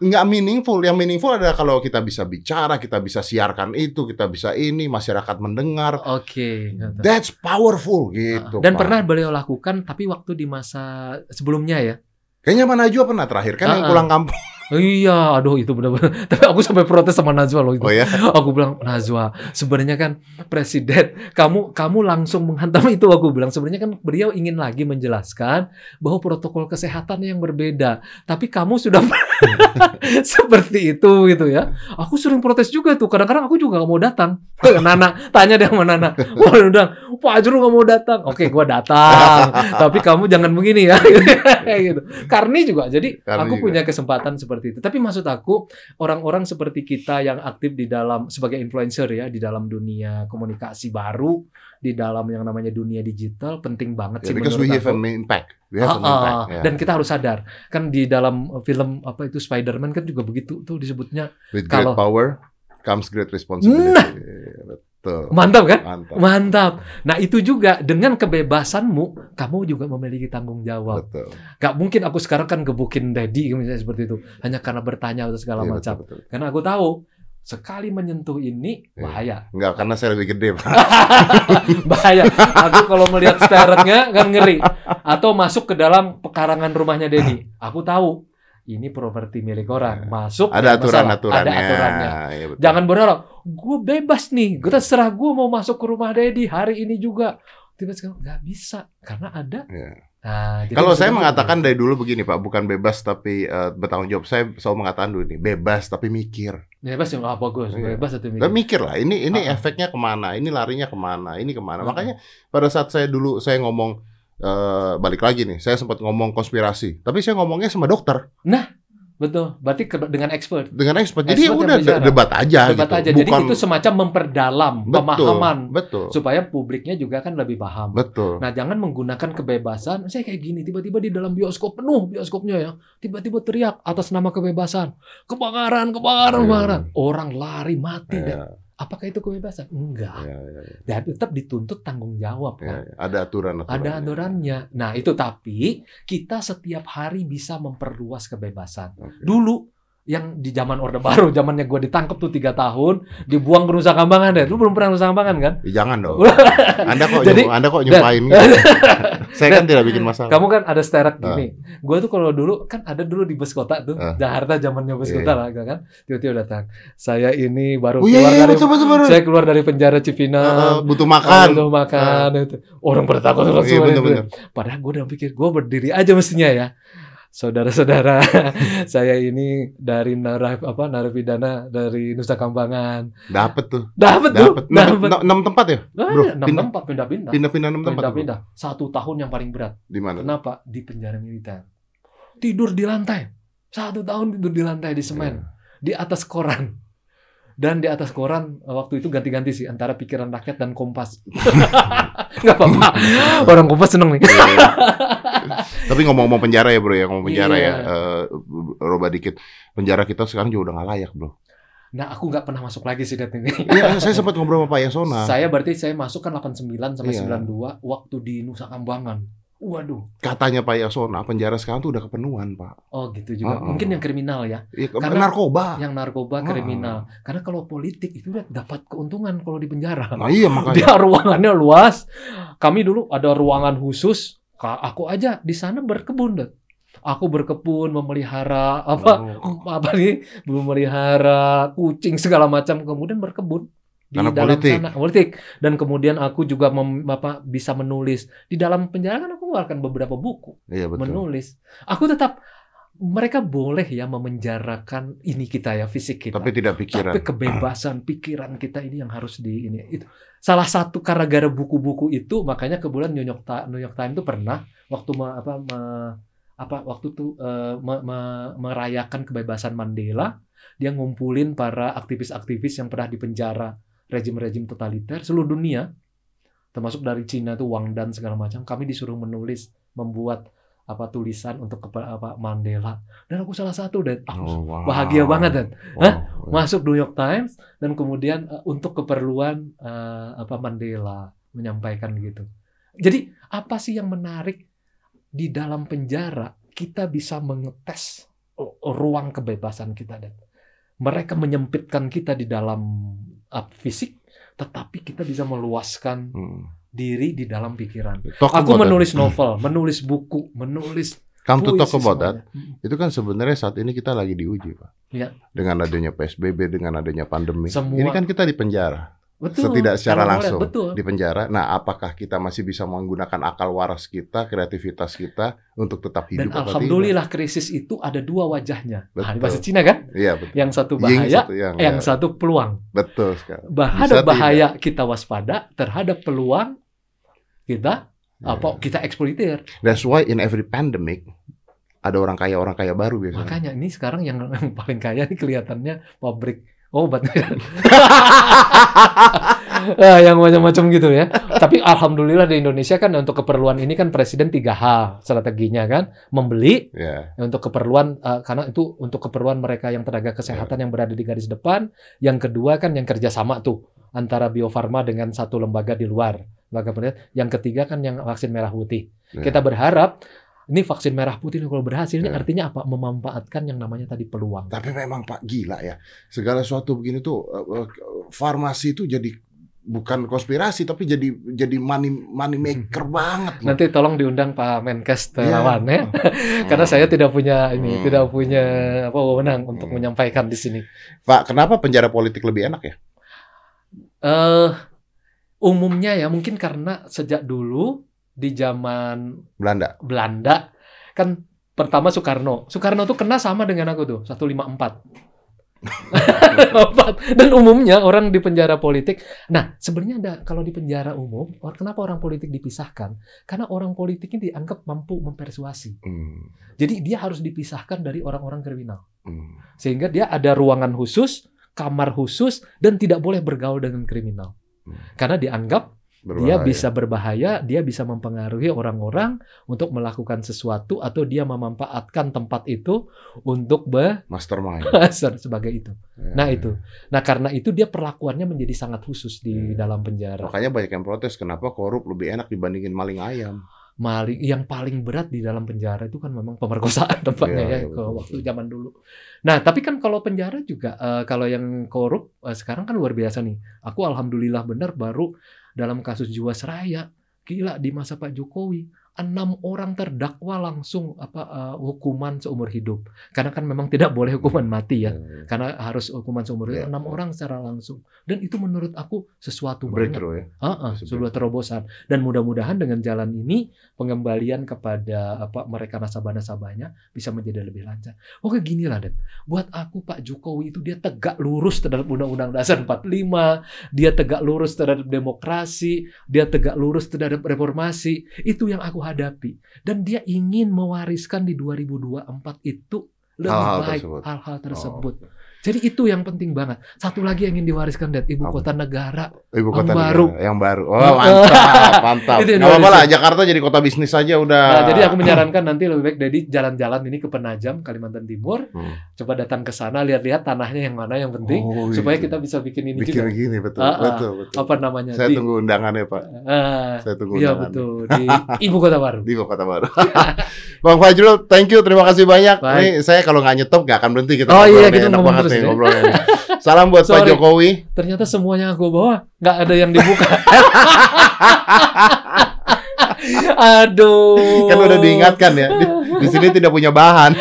Nggak meaningful. Yang meaningful adalah kalau kita bisa bicara, kita bisa siarkan itu, kita bisa ini, masyarakat mendengar. Oke. gitu. That's powerful gitu. Dan Pak. pernah beliau lakukan tapi waktu di masa sebelumnya ya. Kayaknya mana Najwa pernah terakhir kan yang Ah, ah. pulang kampung. Iya, aduh itu benar-benar. Tapi aku sampai protes sama Najwa loh itu. Oh ya. Aku bilang Najwa, sebenarnya kan presiden, kamu kamu langsung menghantam itu. Aku bilang sebenarnya kan beliau ingin lagi menjelaskan bahwa protokol kesehatan yang berbeda. Tapi kamu sudah seperti itu gitu ya. Aku sering protes juga tuh. Kadang-kadang aku juga gak mau datang. Ke Nana, tanya deh sama Nana. Wah, udah, Pak Ajru gak mau datang. Oke, gua datang. Tapi kamu jangan begini ya. Gitu. Karni juga. Jadi Karni aku juga. punya kesempatan seperti itu. Tapi maksud aku orang-orang seperti kita yang aktif di dalam sebagai influencer ya di dalam dunia komunikasi baru, di dalam yang namanya dunia digital penting banget sih Yeah, because we menurut have aku. an impact. We have an Ah, impact. ah, yeah. Dan kita harus sadar kan di dalam film apa itu Spider-Man kan juga begitu tuh disebutnya With great kalau- power comes great responsibility. Nah. Betul. mantap kan? Mantap. Mantap. Nah itu juga dengan kebebasanmu, kamu juga memiliki tanggung jawab. Betul. Gak mungkin aku sekarang kan gebukin Daddy misalnya seperti itu, hanya karena bertanya atau segala Iya, macam. betul, betul. Karena aku tahu sekali menyentuh ini Iya. bahaya. Enggak, karena saya lebih gede, Pak. bahaya. Aku kalau melihat steretnya kan ngeri. Atau masuk ke dalam pekarangan rumahnya Dedi. Aku tahu ini properti milik orang. Masuk Ada nggak masalah. aturan-aturannya. Ada aturannya. Iya, betul. Jangan berharap gue bebas nih. Gue terserah gue mau masuk ke rumah Dedi hari ini juga. Tiba-tiba nggak bisa karena ada. Iya. Nah, jadi Kalau saya gitu. mengatakan dari dulu begini, Pak, bukan bebas tapi eh, bertanggung jawab. Saya selalu mengatakan dulu nih, bebas tapi mikir. bebas ya nggak bagus. Iya. Bebas atau Dan mikir lah, ini ini Ah. efeknya ke mana, ini larinya ke mana, ini ke mana. Ah. Makanya pada saat saya dulu saya ngomong eh, balik lagi nih, saya sempat ngomong konspirasi, tapi saya ngomongnya sama dokter Betul. Berarti ke- dengan expert. dengan expert. Jadi ya Expert udah bicara. debat aja Debat gitu. aja. Jadi itu semacam memperdalam betul, pemahaman Betul. supaya publiknya juga kan lebih paham. Betul. Nah, jangan menggunakan kebebasan. Saya kayak gini, tiba-tiba di dalam bioskop penuh bioskopnya ya. Tiba-tiba teriak atas nama kebebasan. Kebakaran, kebakaran, Iya. kebakaran. Orang lari mati. Ya, Dan apakah itu kebebasan? Enggak. ya, ya, ya, Dan tetap dituntut tanggung jawab. ya, Pak. ya. Ada aturan Ada aturannya. Nah, itu tapi kita setiap hari bisa memperluas kebebasan. Oke. Dulu yang di zaman Orde Baru, zamannya gue ditangkap tuh tiga tahun, dibuang ke Nusa Kambangan deh. Lu belum pernah Nusa Kambangan kan? Ya, jangan dong. Anda kok Jadi- nyum- Anda kok nyumpain gitu. Saya kan tidak bikin masalah. Kamu kan ada steret Ah. gini. Gue tuh kalau dulu kan ada dulu di bus kota tuh, Ah. Jakarta zamannya bus Iya, kota lah kan. Tiba-tiba datang. Saya ini baru Oh iya, keluar iya, dari betul, betul, betul. saya keluar dari penjara Cipinang. Eh, butuh Makan. makan. Untuk makan itu. Orang pada takut Iya, bener, bener. Padahal gue udah pikir gue berdiri aja mestinya ya. Saudara-saudara, saya ini dari narap apa narapidana dari Nusa Kambangan. Dapat tuh. Dapat tuh, Dapat. Enam, tempat ya? Bro, enam pindah- tempat pindah-pindah. Pindah-pindah enam tempat. Pindah-pindah. Satu tahun yang paling berat. Di mana? Kenapa? Di penjara militer. Tidur di lantai. Satu tahun tidur di lantai di semen. Iya. Di atas koran. Dan di atas koran eh, waktu itu ganti-ganti sih antara pikiran rakyat dan kompas. Nggak apa-apa. Orang kompas seneng nih. Tapi ngomong-ngomong penjara ya bro ya, ngomong penjara Iya. ya, eh, roba dikit. Penjara kita sekarang juga udah nggak layak bro. Nah, aku nggak pernah masuk lagi sih dat ini. Iya, saya sempat ngobrol sama Pak Yasona. Saya berarti saya masuk kan 89 sampai Iya. 92 waktu di Nusa Kambangan. Waduh. Katanya Pak Yasona, penjara sekarang tuh udah kepenuhan Pak. Oh gitu juga. Oh, oh. Mungkin yang kriminal ya. Ke- Karena- narkoba. Yang narkoba Oh. kriminal. Karena kalau politik itu udah dapat keuntungan kalau di penjara. Nah iya makanya. Dia ruangannya luas. Kami dulu ada ruangan khusus. Aku aja di sana berkebun, Dat. Aku berkebun, memelihara apa Oh. apa nih, memelihara kucing segala macam, kemudian berkebun di Karena dalam politik. sana politik dan kemudian aku juga mem- apa, bisa menulis di dalam penjara kan aku mengeluarkan beberapa buku Iya betul. menulis. Aku tetap mereka boleh ya memenjarakan ini kita ya fisik kita. Tapi tidak pikiran. Tapi kebebasan pikiran kita ini yang harus di ini itu salah satu karena gara buku-buku itu makanya kebetulan New York Times, New York Times itu pernah waktu me, apa me, apa waktu itu uh, me, me, merayakan kebebasan Mandela dia ngumpulin para aktivis-aktivis yang pernah dipenjara rejim-rejim totaliter seluruh dunia termasuk dari Cina itu Wang Dan segala macam kami disuruh menulis membuat apa tulisan untuk kepada apa Mandela dan aku salah satu dan aku Oh, wow. bahagia banget dan Wow. Hah? masuk New York Times dan kemudian uh, untuk keperluan uh, apa Mandela menyampaikan gitu. Jadi apa sih yang menarik di dalam penjara kita bisa mengetes ruang kebebasan kita dan mereka menyempitkan kita di dalam uh, fisik tetapi kita bisa meluaskan Hmm. Diri di dalam pikiran. Talk Aku about that. menulis novel, menulis buku, menulis Come to talk about that. semuanya. Mm. Itu kan sebenarnya saat ini kita lagi diuji, Pak. Iya. Dengan adanya PSBB, dengan adanya pandemi. Semua- Ini kan kita di penjara. Betul. Setidak secara langsung Betul. di penjara. Nah, apakah kita masih bisa menggunakan akal waras kita, kreativitas kita untuk tetap Dan hidup apa alhamdulillah krisis itu ada dua wajahnya. Nah, di Betul. bahasa Cina kan? tidak? Iya, betul. Yang satu Ying bahaya, satu yang, yang ya. satu peluang. betul sekali. Bahada Bisa bahaya kita waspada terhadap peluang kita Ya. apa kita eksploitir. That's why in every pandemic ada orang kaya orang kaya baru biasanya. Makanya ini sekarang yang, yang paling kaya ini kelihatannya pabrik obat. Ah, yang macam-macam gitu ya. Tapi alhamdulillah di Indonesia kan untuk keperluan ini kan presiden tiga hal strateginya kan, membeli Ya. untuk keperluan eh, karena itu untuk keperluan mereka yang tenaga kesehatan yang berada di garis depan. Yang kedua kan yang kerjasama tuh antara Bio Farma dengan satu lembaga di luar. Lembaga penelitian. Yang ketiga kan yang vaksin merah putih. Ya. Kita berharap ini vaksin merah putih ini kalau berhasil ini Ya. artinya apa? Memanfaatkan yang namanya tadi peluang. Tapi memang Pak gila ya. Segala sesuatu begini tuh eh, eh, farmasi itu jadi bukan konspirasi tapi jadi jadi money money maker banget. loh. Nanti tolong diundang Pak Menkes Iya. Terawan ya. Karena Hmm. saya tidak punya ini, Hmm. tidak punya apa wewenang untuk Hmm. menyampaikan di sini. Pak, kenapa penjara politik lebih enak ya? eh umumnya ya mungkin karena sejak dulu di zaman Belanda. Belanda kan pertama Soekarno. Soekarno tuh kena sama dengan aku tuh 154. 154. Dan umumnya orang di penjara politik. Nah, sebenarnya ada kalau di penjara umum, or- kenapa orang politik dipisahkan? Karena orang politik ini dianggap mampu mempersuasi. Hmm. Jadi dia harus dipisahkan dari orang-orang kriminal. Hmm. Sehingga dia ada ruangan khusus, kamar khusus dan tidak boleh bergaul dengan kriminal. Hmm. Karena dianggap dia Berbahaya. bisa berbahaya, dia bisa mempengaruhi orang-orang untuk melakukan sesuatu atau dia memanfaatkan tempat itu untuk mastermind. besar sebagai itu. Ya. Nah itu. Nah karena itu dia perlakuannya menjadi sangat khusus di Hmm. dalam penjara. Makanya banyak yang protes kenapa korup lebih enak dibandingin maling ayam. Maling yang paling berat di dalam penjara itu kan memang pemerkosaan tempatnya Iya, ya iya, ke betul, waktu zaman dulu. Nah tapi kan kalau penjara juga eh, kalau yang korup eh, sekarang kan luar biasa nih. Aku alhamdulillah benar baru dalam kasus Jiwasraya gila di masa Pak Jokowi enam orang terdakwa langsung apa eh, hukuman seumur hidup. Karena kan memang tidak boleh hukuman mati ya. Hmm. karena harus hukuman seumur hidup. Iya, enam orang secara langsung. Dan itu menurut aku sesuatu banget. Breakthrough ya. Ah, ah, Seperti sebuah terobosan. Dan mudah-mudahan dengan jalan ini pengembalian kepada apa mereka nasabah-nasabahnya bisa menjadi lebih lancar. Oke gini lah Den, buat aku Pak Jokowi itu dia tegak lurus terhadap Undang-Undang Dasar 45, dia tegak lurus terhadap demokrasi, dia tegak lurus terhadap reformasi. Itu yang aku hadapi dan dia ingin mewariskan di 2024 itu lebih Hal-hal baik tersebut. hal-hal tersebut. Oh, Jadi itu yang penting banget. Satu lagi yang ingin diwariskan Dan ibu Apa? kota negara Ibu Yang kota baru. negara, yang baru. Oh, Heeh. mantap, mantap. Itu yang Nggak apa-apa lah. Jakarta jadi kota bisnis aja udah. Nah, jadi aku menyarankan nanti lebih baik dari jalan-jalan ini ke Penajam, Kalimantan Timur. Hmm. Coba datang ke sana, lihat-lihat tanahnya yang mana yang penting, Oh, supaya gitu. kita bisa bikin ini bikin juga. gini betul, Ah, ah. betul, betul. Apa namanya? Saya di, tunggu undangannya, Pak. Ah, Saya tunggu iya undangannya. betul di ibu kota baru. Di kota baru. Bang Fajrul, thank you, terima kasih banyak. Baik. Nih saya kalau nggak nyetop nggak akan berhenti kita. Oh iya, kita ngomong banget terus nih ya. ngobrolnya. Salam buat Pak Sorry. Jokowi. Ternyata semuanya aku bawa nggak ada yang dibuka. Aduh. Kan udah diingatkan ya. Di, di sini tidak punya bahan.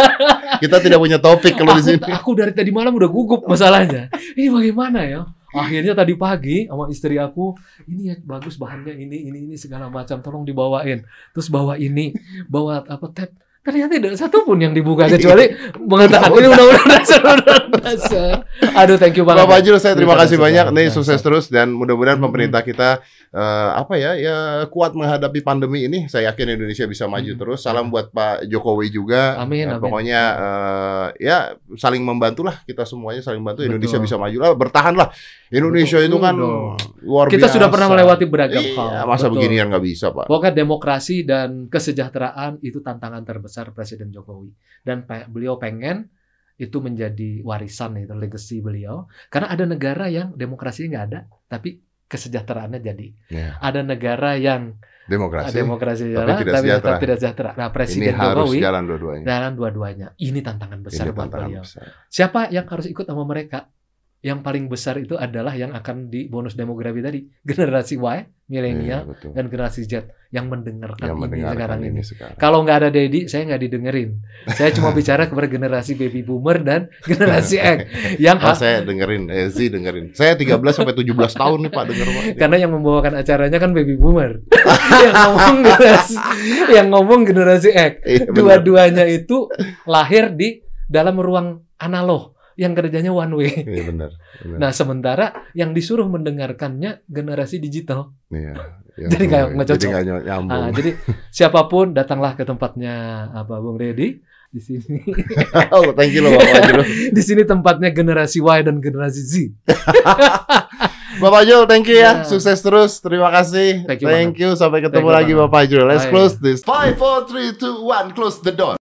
kita tidak punya topik kalau di sini. aku dari tadi malam udah gugup masalahnya. Ini bagaimana ya? Akhirnya tadi pagi sama istri aku, ini ya bagus bahannya ini ini ini segala macam, tolong dibawain. Terus bawa ini, bawa apa tab. Ternyata tidak satu pun yang dibuka kecuali mengatakan ini undang-undang dasar undang dasar. Aduh, thank you banget. Bapak Jul, saya terima kasih banyak. Nih sukses terus dan mudah-mudahan Mm-mm. pemerintah kita eh, apa ya ya kuat menghadapi pandemi ini. Saya yakin Indonesia bisa maju Mm-mm. terus. Salam buat Pak Jokowi juga. Amin, Eh, amin. Pokoknya eh, ya saling membantulah kita semuanya saling bantu. Betul. Indonesia bisa maju lah, bertahanlah. Indonesia Betul itu kan dong. luar Kita biasa. sudah pernah melewati beragam Iya, hal. masa Betul. beginian nggak bisa, Pak. Pokoknya demokrasi dan kesejahteraan itu tantangan terbesar Presiden Jokowi. Dan beliau pengen itu menjadi warisan itu legacy beliau. Karena ada negara yang demokrasinya nggak ada, tapi kesejahteraannya jadi. Ya, Ada negara yang demokrasi. demokrasi tapi jalan, tidak tapi sejahtera. tidak sejahtera. Nah, ini Presiden harus Jokowi jalan dua-duanya. jalan dua-duanya. Ini tantangan besar Ini buat tantangan beliau. besar. Siapa yang harus ikut sama mereka? Yang paling besar itu adalah yang akan di bonus demografi tadi, generasi Y, milenial, Iya, dan generasi Z yang mendengarkan Yang ini mendengarkan sekarang ini. ini sekarang. Kalau nggak ada Dedi, saya nggak didengerin. Saya cuma bicara kepada generasi baby boomer dan generasi X yang Oh, saya dengerin, eh, Z dengerin. Saya 13 sampai 17 tahun nih Pak denger Pak. karena yang membawakan acaranya kan baby boomer. yang ngomong generasi yang ngomong generasi X. Iya. Dua-duanya itu lahir di dalam ruang analog yang kerjanya one way. Iya benar. benar. Nah, sementara yang disuruh mendengarkannya generasi digital. Iya. Jadi nggak- nggak Jadi cocok. ny- nyambung. Ah, jadi siapa pun datanglah ke tempatnya apa Bung Dedi di sini. oh, thank you loh Bapak Jul. di sini tempatnya generasi Y dan generasi Z. Bapak Jul, thank you ya. Ya. Sukses terus. Terima kasih. Thank you Thank you. Sampai ketemu Thank you lagi. Bapak Jul. Let's Bye. close this. 5 4 3 2 1 close the door.